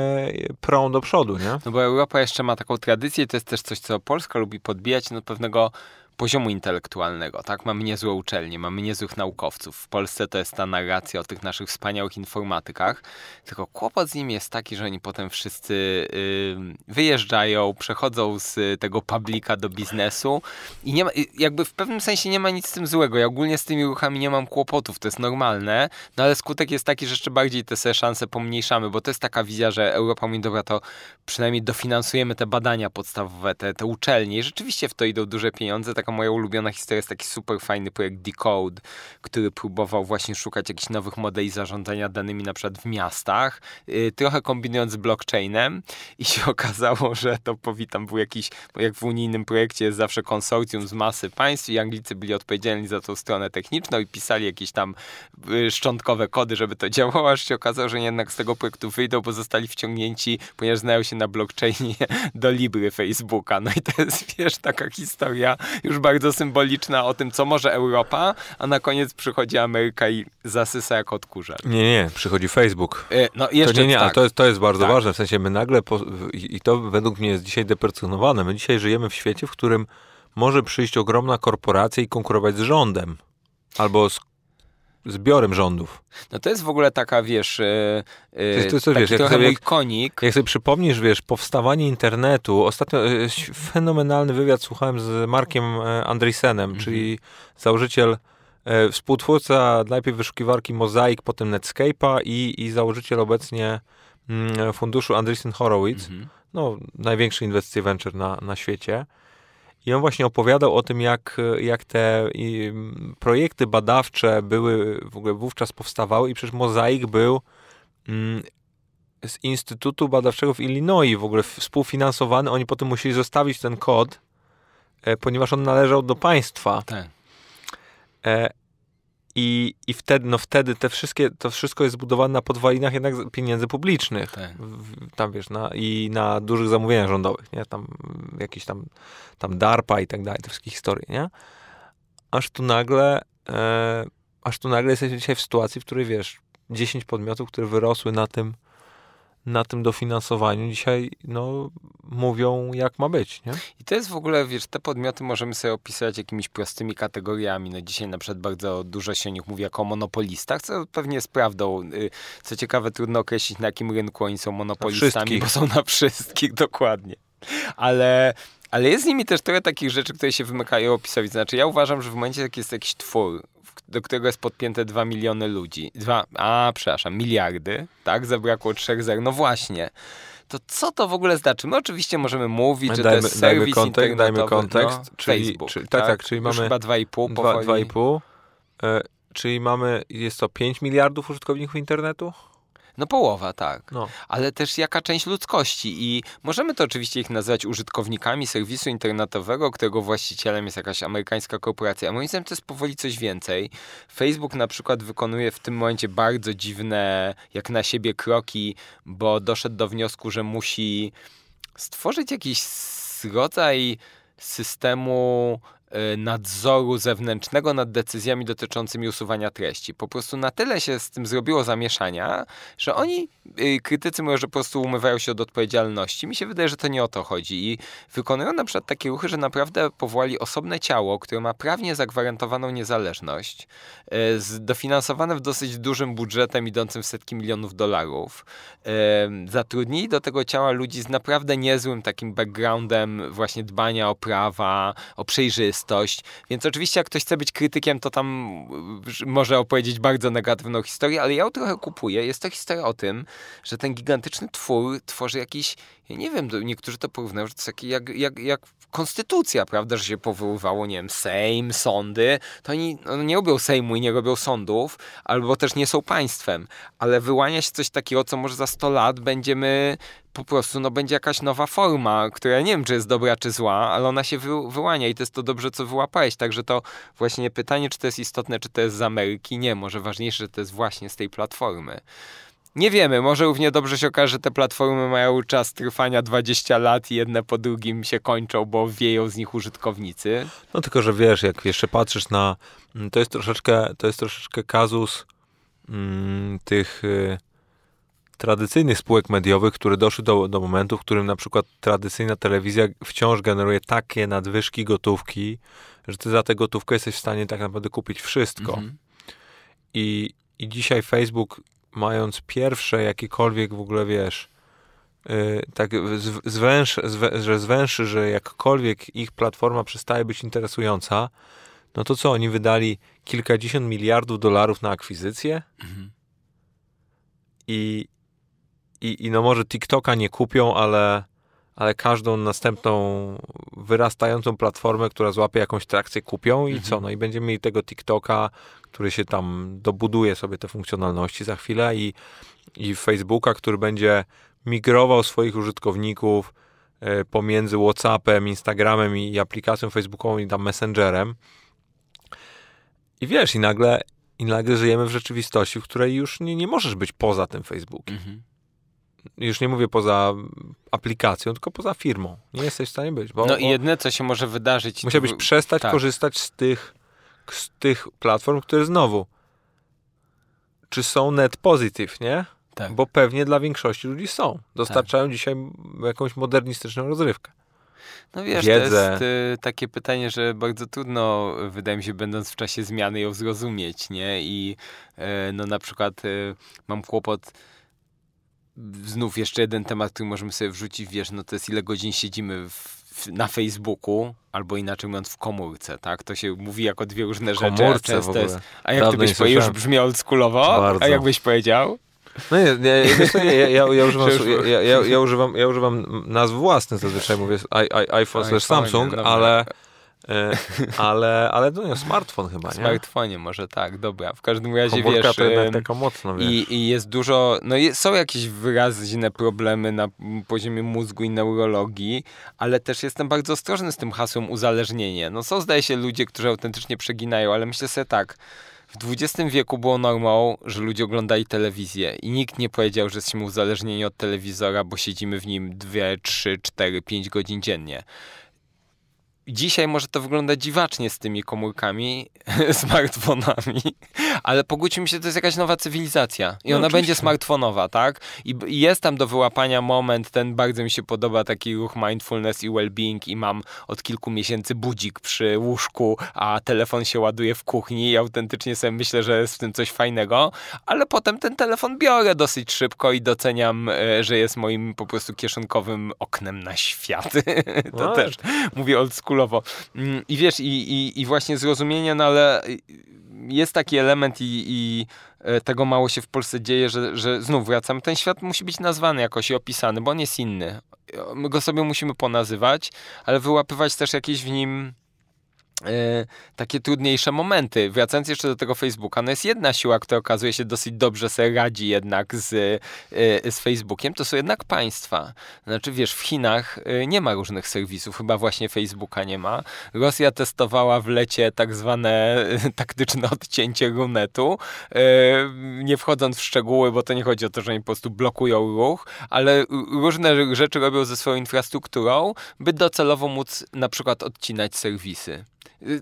prą do przodu, nie? No bo Europa jeszcze ma taką tradycję, to jest też coś, co Polska lubi podbijać, no pewnego poziomu intelektualnego, tak? Mamy niezłe uczelnie, mamy niezłych naukowców. W Polsce to jest ta narracja o tych naszych wspaniałych informatykach, tylko kłopot z nimi jest taki, że oni potem wszyscy yy, wyjeżdżają, przechodzą z tego publika do biznesu i nie ma, jakby w pewnym sensie nie ma nic z tym złego. Ja ogólnie z tymi ruchami nie mam kłopotów, to jest normalne, no ale skutek jest taki, że jeszcze bardziej te sobie szanse pomniejszamy, bo to jest taka wizja, że Europa mówi, dobra, to przynajmniej dofinansujemy te badania podstawowe, te, te uczelnie i rzeczywiście w to idą duże pieniądze, taka moja ulubiona historia jest taki super fajny projekt Decode, który próbował właśnie szukać jakichś nowych modeli zarządzania danymi na przykład w miastach, yy, trochę kombinując z blockchainem i się okazało, że to powitam był jakiś, jak w unijnym projekcie jest zawsze konsorcjum z masy państw i Anglicy byli odpowiedzialni za tą stronę techniczną i pisali jakieś tam yy, szczątkowe kody, żeby to działało, aż się okazało, że jednak z tego projektu wyjdą, bo zostali wciągnięci, ponieważ znają się na blockchainie do Libry Facebooka. No i to jest, wiesz, taka historia już bardzo symboliczna o tym, co może Europa, a na koniec przychodzi Ameryka i zasysa jak odkurza. Nie, nie, przychodzi Facebook. E, no jeszcze to nie, nie, tak. ale to jest, to jest bardzo tak. ważne, w sensie my nagle, po, i to według mnie jest dzisiaj deprecjonowane, my dzisiaj żyjemy w świecie, w którym może przyjść ogromna korporacja i konkurować z rządem. Albo z zbiorem rządów. No to jest w ogóle taka, wiesz, yy, To jest- to wiesz, jak trochę sobie- mój konik. Jak sobie przypomnisz, wiesz, powstawanie internetu, ostatnio ś- fenomenalny wywiad słuchałem z Markiem e, Andreesenem, czyli założyciel, e, współtwórca najpierw wyszukiwarki Mosaic, potem Netscape'a i, i założyciel obecnie mm, funduszu Andreessen Horowitz, Mhm. no, największy inwestycje venture na, na świecie. I on właśnie opowiadał o tym, jak, jak te i, projekty badawcze były, w ogóle wówczas powstawały i przecież Mosaic był mm, z Instytutu Badawczego w Illinois w ogóle współfinansowany. Oni potem musieli zostawić ten kod, e, ponieważ on należał do państwa. Tak. E, i, I wtedy, no wtedy te wszystkie, to wszystko jest zbudowane na podwalinach jednak pieniędzy publicznych. Tak. W, tam wiesz, na, i na dużych zamówieniach rządowych, nie? Tam jakieś tam, tam DARPA i tak dalej, te wszystkie historie, nie? Aż tu nagle, e, aż tu nagle jesteśmy dzisiaj w sytuacji, w której wiesz, 10 podmiotów, które wyrosły na tym, na tym dofinansowaniu, dzisiaj no, mówią, jak ma być, nie? I to jest w ogóle, wiesz, te podmioty możemy sobie opisać jakimiś prostymi kategoriami. No dzisiaj na przykład bardzo dużo się o nich mówi jako o monopolistach, co pewnie jest prawdą. Y, Co ciekawe, trudno określić na jakim rynku oni są monopolistami, bo są na wszystkich, dokładnie. Ale, ale jest z nimi też trochę takich rzeczy, które się wymykają opisowi. Znaczy ja uważam, że w momencie, jak jest jakiś twór, do którego jest podpięte 2 miliony ludzi, dwa, a przepraszam, miliardy, tak, zabrakło 3 zer, no właśnie. To co to w ogóle znaczy? My oczywiście możemy mówić, że Dajmy- to jest dajmy serwis kontekst, dajmy kontekst, no, czyli- Facebook, czyli- tak, tak, czyli Już mamy chyba 2,5 Dwa- powoli. 2,5. E, czyli mamy, jest to 5 miliardów użytkowników internetu? No połowa, tak. No. Ale też jaka część ludzkości i możemy to oczywiście ich nazywać użytkownikami serwisu internetowego, którego właścicielem jest jakaś amerykańska korporacja. A moim zdaniem to jest powoli coś więcej. Facebook na przykład wykonuje w tym momencie bardzo dziwne, jak na siebie kroki, bo doszedł do wniosku, że musi stworzyć jakiś rodzaj systemu nadzoru zewnętrznego nad decyzjami dotyczącymi usuwania treści. Po prostu na tyle się z tym zrobiło zamieszania, że oni, y, krytycy mówią, że po prostu umywają się od odpowiedzialności. Mi się wydaje, że to nie o to chodzi. I wykonują na przykład takie ruchy, że naprawdę powołali osobne ciało, które ma prawnie zagwarantowaną niezależność, z- dofinansowane w dosyć dużym budżetem idącym w setki milionów dolarów. Zatrudnili do tego ciała ludzi z naprawdę niezłym takim backgroundem właśnie dbania o prawa, o przejrzystość. Więc oczywiście jak ktoś chce być krytykiem, to tam y, może opowiedzieć bardzo negatywną historię, ale ja ją trochę kupuję. Jest to historia o tym, że ten gigantyczny twór tworzy jakiś, ja nie wiem, niektórzy to porównują, że to jest taki jak, jak, jak konstytucja, prawda, że się powoływało, nie wiem, Sejm, sądy, to oni no, nie robią Sejmu i nie robią sądów, albo też nie są państwem, ale wyłania się coś takiego, co może za 100 lat będziemy po prostu, no będzie jakaś nowa forma, która nie wiem, czy jest dobra, czy zła, ale ona się wy, wyłania i to jest to dobrze, co wyłapałeś, także to właśnie pytanie, czy to jest istotne, czy to jest z Ameryki, nie, może ważniejsze, że to jest właśnie z tej platformy. Nie wiemy, może równie dobrze się okaże, że te platformy mają czas trwania 20 lat i jedne po drugim się kończą, bo wieją z nich użytkownicy. No tylko, że wiesz, jak jeszcze patrzysz na... To jest troszeczkę, to jest troszeczkę kazus mm, tych y, tradycyjnych spółek mediowych, które doszły do, do momentu, w którym na przykład tradycyjna telewizja wciąż generuje takie nadwyżki gotówki, że ty za tę gotówkę jesteś w stanie tak naprawdę kupić wszystko. Mhm. I, I dzisiaj Facebook, mając pierwsze jakiekolwiek w ogóle, wiesz, yy, tak zw- zwęż, zwę, że zwęszy, że jakkolwiek ich platforma przestaje być interesująca, no to co, oni wydali kilkadziesiąt miliardów dolarów na akwizycję Mhm. i, i, i no może TikToka nie kupią, ale, ale każdą następną wyrastającą platformę, która złapie jakąś trakcję, kupią i Mhm. co? No i będziemy mieli tego TikToka, który się tam dobuduje sobie te funkcjonalności za chwilę i, i Facebooka, który będzie migrował swoich użytkowników e, pomiędzy WhatsAppem, Instagramem i, i aplikacją Facebookową i tam Messengerem. I wiesz, i nagle, i nagle żyjemy w rzeczywistości, w której już nie, nie możesz być poza tym Facebookiem. Mhm. Już nie mówię poza aplikacją, tylko poza firmą. Nie jesteś w stanie być. Bo, No i jedne, co się może wydarzyć... musiałbyś przestać tak. korzystać z tych, z tych platform, które znowu czy są net positive, nie? Tak. Bo pewnie dla większości ludzi są. Dostarczają dzisiaj jakąś modernistyczną rozrywkę. No wiesz, wiedzę. to jest y, takie pytanie, że bardzo trudno, wydaje mi się, będąc w czasie zmiany ją zrozumieć, nie? I y, no na przykład y, mam kłopot znów jeszcze jeden temat, który możemy sobie wrzucić, wiesz, no to jest ile godzin siedzimy w, w, na Facebooku, albo inaczej mówiąc w komórce, tak? To się mówi jako dwie różne rzeczy. a Komórce w często ogóle. jest, a jak Dawno ty byś nie powiedział, już brzmi oldschoolowo, Bardzo. a jak byś powiedział? No nie, nie, nie ja, ja, ja, używam, ja, ja, ja, używam, ja używam nazw własnych zazwyczaj, mówię iPhone slash iPhone, Samsung, ale, ale, ale no nie, smartfon chyba, W nie? smartfonie może tak, dobra. W każdym razie Komórka wiesz... to jednak taka mocno, wiesz. I, I jest dużo, no jest, są jakieś wyraźne problemy na poziomie mózgu i neurologii, ale też jestem bardzo ostrożny z tym hasłem uzależnienie. No są zdaje się ludzie, którzy autentycznie przeginają, ale myślę sobie tak, w XX wieku było normą, że ludzie oglądali telewizję i nikt nie powiedział, że jesteśmy uzależnieni od telewizora, bo siedzimy w nim 2, 3, 4, 5 godzin dziennie. Dzisiaj może to wyglądać dziwacznie z tymi komórkami, smartfonami, ale pogódźmy się, to jest jakaś nowa cywilizacja i No ona oczywiście. będzie smartfonowa, tak? I, I jest tam do wyłapania moment, ten bardzo mi się podoba, taki ruch mindfulness i well-being i mam od kilku miesięcy budzik przy łóżku, a telefon się ładuje w kuchni i autentycznie sobie myślę, że jest w tym coś fajnego, ale potem ten telefon biorę dosyć szybko i doceniam, e, że jest moim po prostu kieszonkowym oknem na świat. to No, też mówię oldschoolowo. Mm, I wiesz, i, i, i właśnie zrozumienie, no ale jest taki element i, i e, tego mało się w Polsce dzieje, że, że znów wracam, ten świat musi być nazwany jakoś i opisany, bo on jest inny. My go sobie musimy ponazywać, ale wyłapywać też jakieś w nim takie trudniejsze momenty. Wracając jeszcze do tego Facebooka, no jest jedna siła, która okazuje się dosyć dobrze sobie radzi jednak z, e, z Facebookiem, to są jednak państwa. Znaczy wiesz, w Chinach e, nie ma różnych serwisów, chyba właśnie Facebooka nie ma. Rosja testowała w lecie tak zwane e, taktyczne odcięcie runetu, e, nie wchodząc w szczegóły, bo to nie chodzi o to, że oni po prostu blokują ruch, ale różne rzeczy robią ze swoją infrastrukturą, by docelowo móc na przykład odcinać serwisy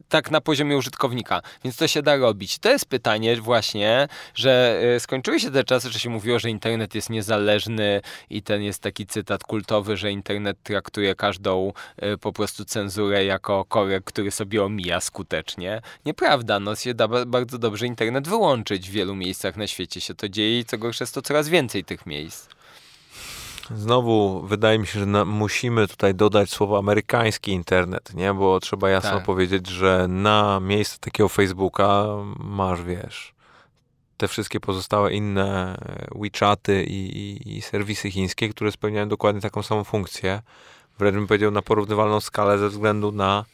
tak na poziomie użytkownika, więc to się da robić. To jest pytanie właśnie, że y, skończyły się te czasy, że się mówiło, że internet jest niezależny i ten jest taki cytat kultowy, że internet traktuje każdą y, po prostu cenzurę jako korek, który sobie omija skutecznie. Nieprawda, no się da ba- bardzo dobrze internet wyłączyć w wielu miejscach na świecie się to dzieje i co gorsze jest to coraz więcej tych miejsc. Znowu wydaje mi się, że na, musimy tutaj dodać słowo amerykański internet, nie? Bo trzeba jasno Tak. powiedzieć, że na miejsce takiego Facebooka masz, wiesz, te wszystkie pozostałe inne e, WeChaty i, i, i serwisy chińskie, które spełniają dokładnie taką samą funkcję. Wręcz bym powiedział na porównywalną skalę ze względu na,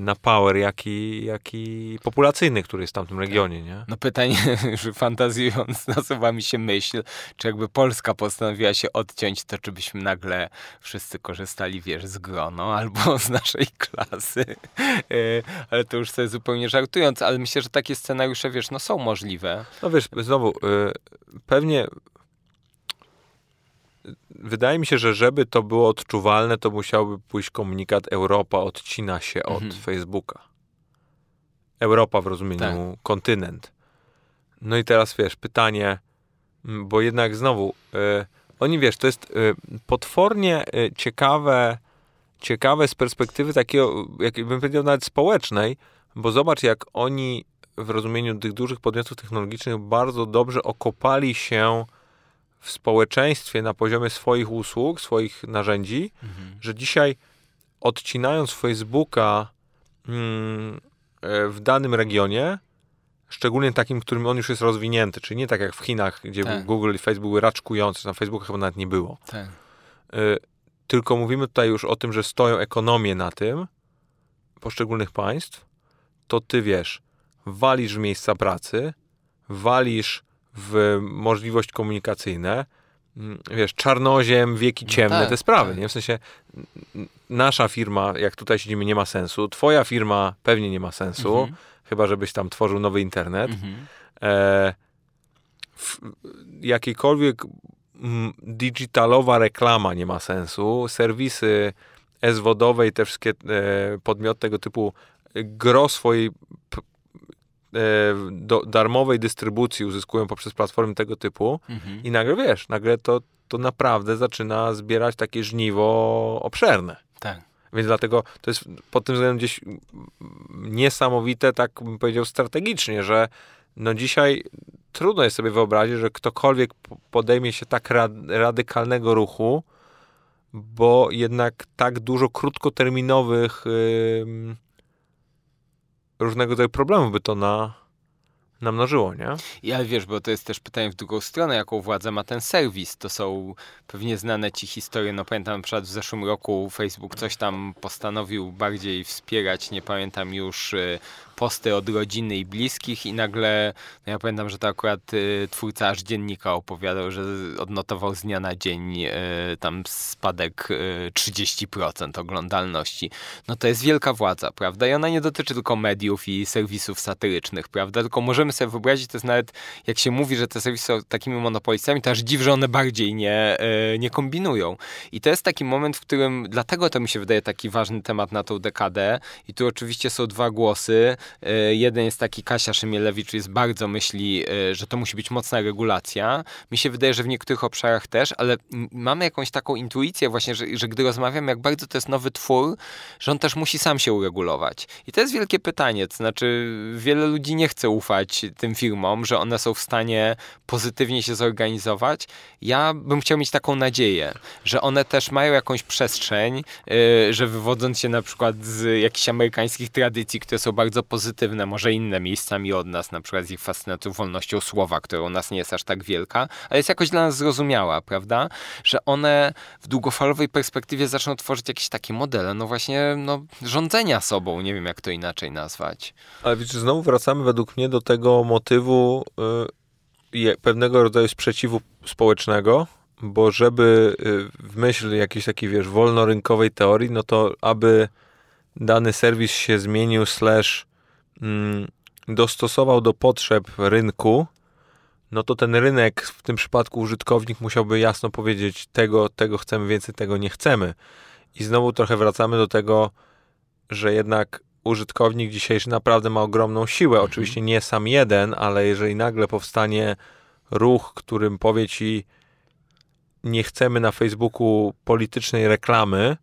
na power, jaki, jaki populacyjny, który jest w tamtym regionie, nie? No pytanie, że fantazjując, nasuwa mi się myśl, czy jakby Polska postanowiła się odciąć, to czy byśmy nagle wszyscy korzystali, wiesz, z grono albo z naszej klasy. E, Ale to już sobie zupełnie żartując, ale myślę, że takie scenariusze, wiesz, no są możliwe. No wiesz, znowu, y, pewnie wydaje mi się, że żeby to było odczuwalne, to musiałby pójść komunikat Europa odcina się od Mhm. Facebooka. Europa w rozumieniu kontynent. No i teraz wiesz, pytanie, bo jednak znowu, y, oni wiesz, to jest y, potwornie y, ciekawe, ciekawe z perspektywy takiego, jak bym powiedział, nawet społecznej, bo zobacz, jak oni w rozumieniu tych dużych podmiotów technologicznych bardzo dobrze okopali się w społeczeństwie na poziomie swoich usług, swoich narzędzi, że dzisiaj odcinając Facebooka mm, e, w danym regionie, szczególnie takim, którym on już jest rozwinięty, czyli nie tak jak w Chinach, gdzie Tak. Google i Facebook były raczkujące, na Facebooka chyba nawet nie było. Tak. Y, tylko mówimy tutaj już o tym, że stoją ekonomie na tym poszczególnych państw, to ty wiesz, walisz w miejsca pracy, walisz w możliwość komunikacyjne, mm, wiesz, czarnoziem, wieki No ciemne, tak, te sprawy, tak. nie? W sensie nasza firma, jak tutaj siedzimy, nie ma sensu, twoja firma pewnie nie ma sensu, Mhm. chyba żebyś tam tworzył nowy internet. Mhm. E, jakiejkolwiek digitalowa reklama nie ma sensu. Serwisy S-wodowe i te wszystkie e, podmioty tego typu gro swojej do, darmowej dystrybucji uzyskują poprzez platformy tego typu Mhm. i nagle wiesz, nagle to, to naprawdę zaczyna zbierać takie żniwo obszerne. Tak. Więc dlatego to jest pod tym względem gdzieś niesamowite, tak bym powiedział, strategicznie, że no dzisiaj trudno jest sobie wyobrazić, że ktokolwiek podejmie się tak radykalnego ruchu, bo jednak tak dużo krótkoterminowych yy, różnego rodzaju problemów by to na, namnożyło, nie? Ale wiesz, bo to jest też pytanie w drugą stronę, jaką władzę ma ten serwis. To są pewnie znane ci historie. No pamiętam na przykład w zeszłym roku Facebook coś tam postanowił bardziej wspierać, nie pamiętam już, y, posty od rodziny i bliskich i nagle, no ja pamiętam, że to akurat y, twórca aż dziennika opowiadał, że odnotował z dnia na dzień y, tam spadek y, 30% oglądalności. No to jest wielka władza, prawda? I ona nie dotyczy tylko mediów i serwisów satyrycznych, prawda? Tylko możemy sobie wyobrazić, to jest nawet, jak się mówi, że te serwisy są takimi monopolistami, to aż dziw, że one bardziej nie, y, nie kombinują. I to jest taki moment, w którym, dlatego to mi się wydaje taki ważny temat na tą dekadę i tu oczywiście są dwa głosy, jeden jest taki, Kasia Szymielewicz jest bardzo myśli, e, że to musi być mocna regulacja. Mi się wydaje, że w niektórych obszarach też, ale mamy jakąś taką intuicję właśnie, że, że gdy rozmawiamy, jak bardzo to jest nowy twór, że on też musi sam się uregulować. I to jest wielkie pytanie, to znaczy wiele ludzi nie chce ufać tym firmom, że one są w stanie pozytywnie się zorganizować. Ja bym chciał mieć taką nadzieję, że one też mają jakąś przestrzeń, e, że wywodząc się na przykład z jakichś amerykańskich tradycji, które są bardzo pozytywne, pozytywne, może inne miejscami od nas, na przykład z ich fascynacją wolnością słowa, która u nas nie jest aż tak wielka, ale jest jakoś dla nas zrozumiała, prawda? Że one w długofalowej perspektywie zaczną tworzyć jakieś takie modele, no właśnie, no, rządzenia sobą, nie wiem jak to inaczej nazwać. Ale widzisz, znowu wracamy według mnie do tego motywu yy, pewnego rodzaju sprzeciwu społecznego, bo żeby y, w myśl jakiejś takiej, wiesz, wolnorynkowej teorii, no to aby dany serwis się zmienił, slash dostosował do potrzeb rynku, no to ten rynek, w tym przypadku użytkownik, musiałby jasno powiedzieć: tego, tego chcemy więcej, tego nie chcemy. I znowu trochę wracamy do tego, że jednak użytkownik dzisiejszy naprawdę ma ogromną siłę. Mhm. Oczywiście nie sam jeden, ale jeżeli nagle powstanie ruch, którym powie ci, nie chcemy na Facebooku politycznej reklamy,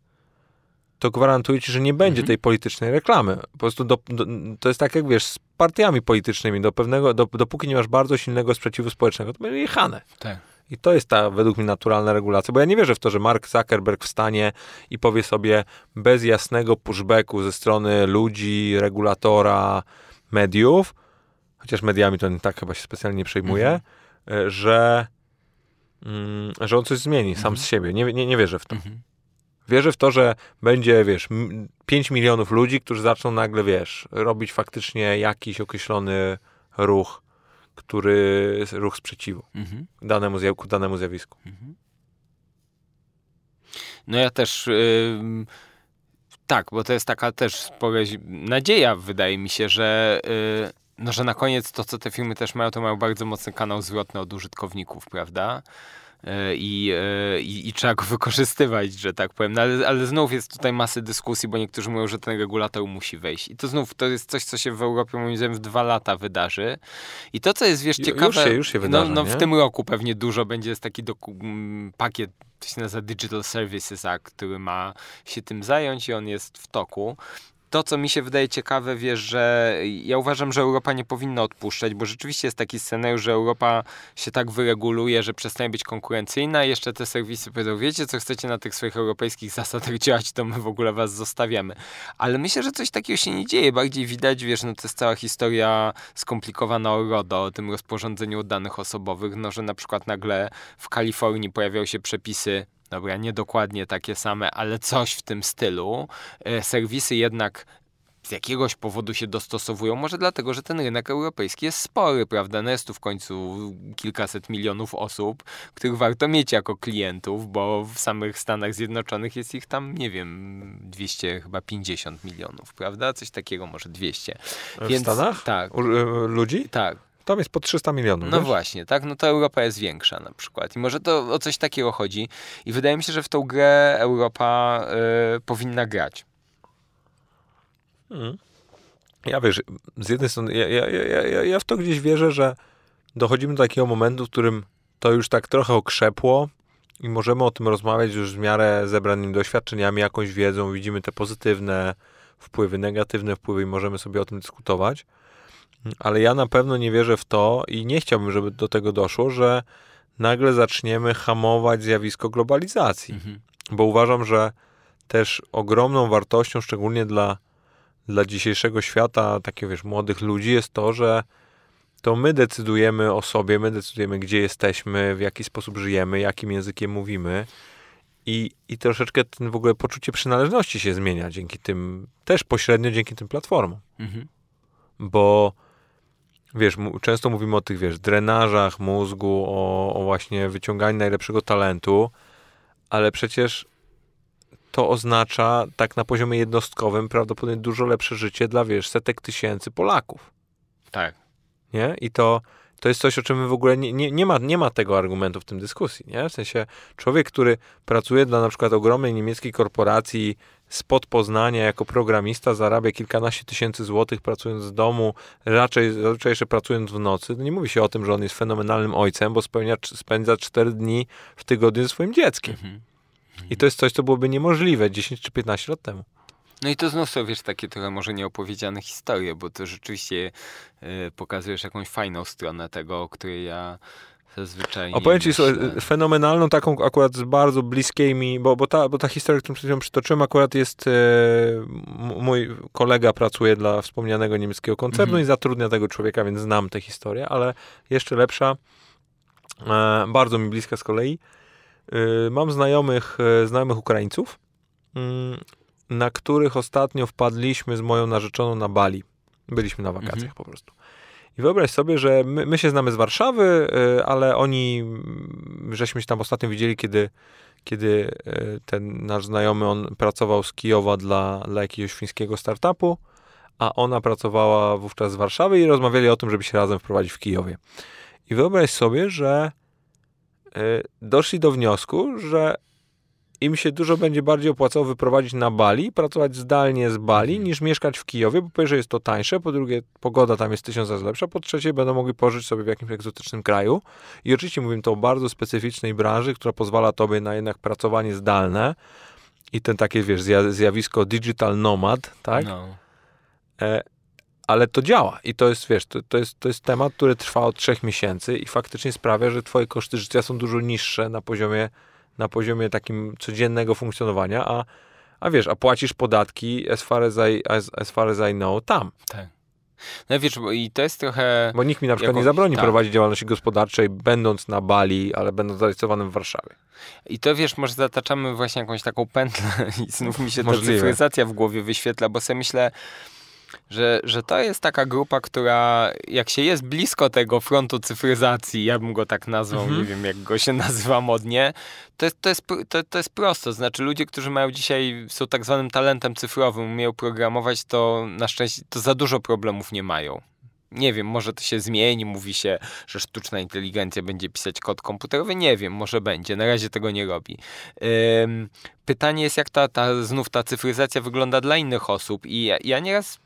to gwarantuję ci, że nie będzie mhm. tej politycznej reklamy. Po prostu do, do, to jest tak jak wiesz, z partiami politycznymi, do pewnego, do, dopóki nie masz bardzo silnego sprzeciwu społecznego, to będzie jechane. Tak. I to jest ta według mnie naturalna regulacja, bo ja nie wierzę w to, że Mark Zuckerberg wstanie i powie sobie bez jasnego pushbacku ze strony ludzi, regulatora, mediów, chociaż mediami to tak chyba się specjalnie nie przejmuje, mhm. że, mm, że on coś zmieni sam mhm. z siebie. Nie, nie, nie wierzę w to. Mhm. Wierzę w to, że będzie, wiesz, 5 milionów ludzi, którzy zaczną nagle, wiesz, robić faktycznie jakiś określony ruch, który, ruch sprzeciwu mhm. danemu, danemu zjawisku. Mhm. No ja też, yy, tak, bo to jest taka też spora nadzieja, wydaje mi się, że yy, no, że na koniec to, co te firmy też mają, to mają bardzo mocny kanał zwrotny od użytkowników, prawda? E, i, e, i, i, trzeba go wykorzystywać, że tak powiem. No ale, ale znów jest tutaj masy dyskusji, bo niektórzy mówią, że ten regulator musi wejść. I to znów to jest coś, co się w Europie moim zdaniem w dwa lata wydarzy. I to, co jest wiesz ciekawe... Już się, już się wydarzy, No, no w tym roku pewnie dużo będzie, jest taki doku, pakiet to się nazywa Digital Services Act, który ma się tym zająć i on jest w toku to, co mi się wydaje ciekawe, wiesz, że ja uważam, że Europa nie powinna odpuszczać, bo rzeczywiście jest taki scenariusz, że Europa się tak wyreguluje, że przestanie być konkurencyjna jeszcze te serwisy powiedzą, wiecie, co chcecie na tych swoich europejskich zasadach działać, to my w ogóle was zostawiamy. Ale myślę, że coś takiego się nie dzieje. Bardziej widać, wiesz, no to jest cała historia skomplikowana o RODO, o tym rozporządzeniu danych osobowych, no że na przykład nagle w Kalifornii pojawiają się przepisy dobra, nie dokładnie takie same, ale coś w tym stylu. E, serwisy jednak z jakiegoś powodu się dostosowują, może dlatego, że ten rynek europejski jest spory, prawda? No jest tu w końcu kilkaset milionów osób, których warto mieć jako klientów, bo w samych Stanach Zjednoczonych jest ich tam, nie wiem, 200, chyba 50 milionów, prawda? Coś takiego, może 200. W Więc, Stanach? Tak. U, e, ludzi? Tak. Tam jest po 300 milionów. No wiesz? właśnie, tak? No to Europa jest większa na przykład. I może to o coś takiego chodzi. I wydaje mi się, że w tą grę Europa y, powinna grać. Hmm. Ja wiesz, z jednej strony, ja, ja, ja, ja w to gdzieś wierzę, że dochodzimy do takiego momentu, w którym to już tak trochę okrzepło i możemy o tym rozmawiać już w miarę zebranymi doświadczeniami, jakąś wiedzą, widzimy te pozytywne wpływy, negatywne wpływy i możemy sobie o tym dyskutować. Ale ja na pewno nie wierzę w to i nie chciałbym, żeby do tego doszło, że nagle zaczniemy hamować zjawisko globalizacji. Mhm. Bo uważam, że też ogromną wartością, szczególnie dla, dla dzisiejszego świata, takiego wiesz, młodych ludzi, jest to, że to my decydujemy o sobie, my decydujemy, gdzie jesteśmy, w jaki sposób żyjemy, jakim językiem mówimy. I, I troszeczkę ten w ogóle poczucie przynależności się zmienia dzięki tym, też pośrednio dzięki tym platformom. Mhm. Bo wiesz, często mówimy o tych, wiesz, drenażach mózgu, o, o właśnie wyciąganiu najlepszego talentu, ale przecież to oznacza tak na poziomie jednostkowym prawdopodobnie dużo lepsze życie dla, wiesz, setek tysięcy Polaków. Tak. Nie? I to, to jest coś, o czym w ogóle nie, nie, nie, ma, nie ma tego argumentu w tym dyskusji, nie? W sensie człowiek, który pracuje dla na przykład ogromnej niemieckiej korporacji spod Poznania jako programista, zarabia kilkanaście tysięcy złotych pracując z domu, raczej, raczej jeszcze pracując w nocy. No nie mówi się o tym, że on jest fenomenalnym ojcem, bo spełnia, spędza cztery dni w tygodniu ze swoim dzieckiem. Mhm. I to jest coś, co byłoby niemożliwe 10 czy 15 lat temu. No i to znów są, wiesz, takie trochę może nieopowiedziane historie, bo to rzeczywiście y, pokazujesz jakąś fajną stronę tego, o której ja zazwyczaj Opowiem ci fenomenalną, taką akurat z bardzo bliskiej mi, bo, bo, ta, bo ta historia, którą przed chwilą przytoczyłem, akurat jest, e, mój kolega pracuje dla wspomnianego niemieckiego koncernu mhm. i zatrudnia tego człowieka, więc znam tę historię, ale jeszcze lepsza, e, bardzo mi bliska z kolei, e, mam znajomych, e, znajomych Ukraińców, mm, na których ostatnio wpadliśmy z moją narzeczoną na Bali. Byliśmy na wakacjach mhm. po prostu. I wyobraź sobie, że my, my się znamy z Warszawy, y, ale oni, żeśmy się tam ostatnio widzieli, kiedy, kiedy y, ten nasz znajomy, on pracował z Kijowa dla, dla jakiegoś fińskiego startupu, a ona pracowała wówczas z Warszawy i rozmawiali o tym, żeby się razem wprowadzić w Kijowie. I wyobraź sobie, że y, doszli do wniosku, że im się dużo będzie bardziej opłacało wyprowadzić na Bali, pracować zdalnie z Bali, mhm. niż mieszkać w Kijowie, bo po pierwsze jest to tańsze, po drugie pogoda tam jest tysiąc razy lepsza, po trzecie będą mogli pożyć sobie w jakimś egzotycznym kraju. I oczywiście mówimy to o bardzo specyficznej branży, która pozwala tobie na jednak pracowanie zdalne i ten takie, wiesz, zjawisko digital nomad, tak? No. E, ale to działa i to jest, wiesz, to, to, jest, to jest temat, który trwa od trzech miesięcy i faktycznie sprawia, że twoje koszty życia są dużo niższe na poziomie na poziomie takim codziennego funkcjonowania, a, a wiesz, a płacisz podatki as far as I, as, as far as I know tam. Tak. No wiesz, bo i to jest trochę... Bo nikt mi na przykład jako... nie zabroni tak. prowadzić działalności gospodarczej, będąc na Bali, ale będąc zarejestrowanym w Warszawie. I to wiesz, może zataczamy właśnie jakąś taką pętlę i znów mi się ta cyfryzacja w głowie wyświetla, bo sobie myślę, że, że to jest taka grupa, która jak się jest blisko tego frontu cyfryzacji, ja bym go tak nazwał, mhm. nie wiem jak go się nazywa modnie, to jest, to, jest, to, to jest prosto. Znaczy ludzie, którzy mają dzisiaj, są tak zwanym talentem cyfrowym, umieją programować, to na szczęście to za dużo problemów nie mają. Nie wiem, może to się zmieni, mówi się, że sztuczna inteligencja będzie pisać kod komputerowy. Nie wiem, może będzie. Na razie tego nie robi. Pytanie jest, jak ta, ta znów ta cyfryzacja wygląda dla innych osób. I ja, ja nieraz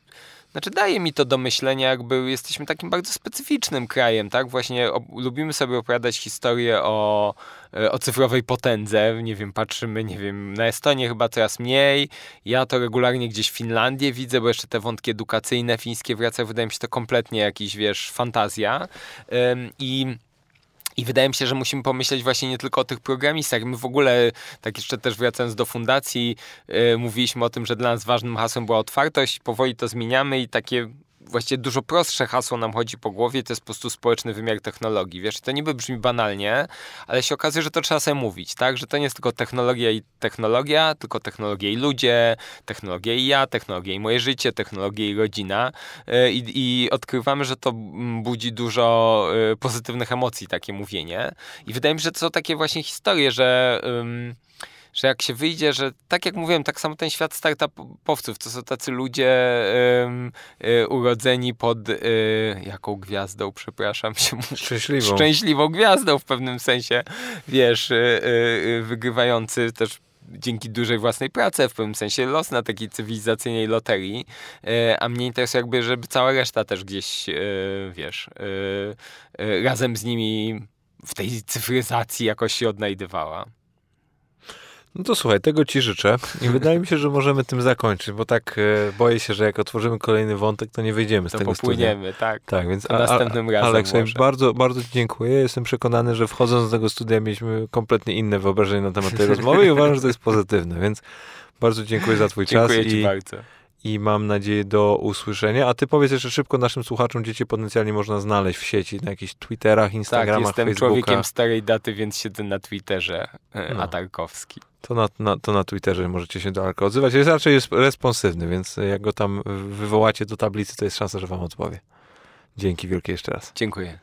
znaczy daje mi to do myślenia, jakby jesteśmy takim bardzo specyficznym krajem, tak? Właśnie o, lubimy sobie opowiadać historię o, e, o cyfrowej potędze. Nie wiem, patrzymy, nie wiem, na Estonię chyba coraz mniej. Ja to regularnie gdzieś w Finlandię widzę, bo jeszcze te wątki edukacyjne fińskie wracają. Wydaje mi się to kompletnie jakiś, wiesz, fantazja. Ym, I i wydaje mi się, że musimy pomyśleć właśnie nie tylko o tych programistach. My w ogóle, tak jeszcze też wracając do fundacji, yy, mówiliśmy o tym, że dla nas ważnym hasłem była otwartość. Powoli to zmieniamy i takie właściwie dużo prostsze hasło nam chodzi po głowie, to jest po prostu społeczny wymiar technologii. Wiesz, to niby brzmi banalnie, ale się okazuje, że to trzeba sobie mówić, tak? Że to nie jest tylko technologia i technologia, tylko technologia i ludzie, technologia i ja, technologia i moje życie, technologia i rodzina. E, I, i odkrywamy, że to budzi dużo e, pozytywnych emocji, takie mówienie. I wydaje mi się, że to są takie właśnie historie, że że jak się wyjdzie, że tak jak mówiłem, tak samo ten świat startupowców, to są tacy ludzie y, urodzeni pod y, jaką gwiazdą, przepraszam się. Szczęśliwą. Szczęśliwą gwiazdą w pewnym sensie, wiesz, y, wygrywający też dzięki dużej własnej pracy, w pewnym sensie los na takiej cywilizacyjnej loterii, a mnie interesuje jakby, żeby cała reszta też gdzieś, wiesz, razem z nimi w tej cyfryzacji jakoś się odnajdywała. No to słuchaj, tego ci życzę i wydaje mi się, że możemy tym zakończyć, bo tak e, boję się, że jak otworzymy kolejny wątek, to nie wyjdziemy z To tego popłyniemy, tak. studia. Tak, więc To następnym razem Aleks, może. bardzo, bardzo ci dziękuję. Jestem przekonany, że wchodząc do tego studia mieliśmy kompletnie inne wyobrażenie na temat tej rozmowy i uważam, że to jest pozytywne, więc bardzo dziękuję za twój Dziękuję czas ci i, bardzo. i mam nadzieję do usłyszenia. A ty powiedz jeszcze szybko naszym słuchaczom, gdzie cię potencjalnie można znaleźć w sieci, na jakichś Twitterach, Tak, Instagramach, jestem Facebooka. człowiekiem starej daty, więc siedzę na Twitterze e, No. Atarkowski. To na, na, to na Twitterze możecie się do Arka odzywać. Jest raczej jest responsywny, więc jak go tam wywołacie do tablicy, to jest szansa, że wam odpowie. Dzięki wielkie jeszcze raz. Dziękuję.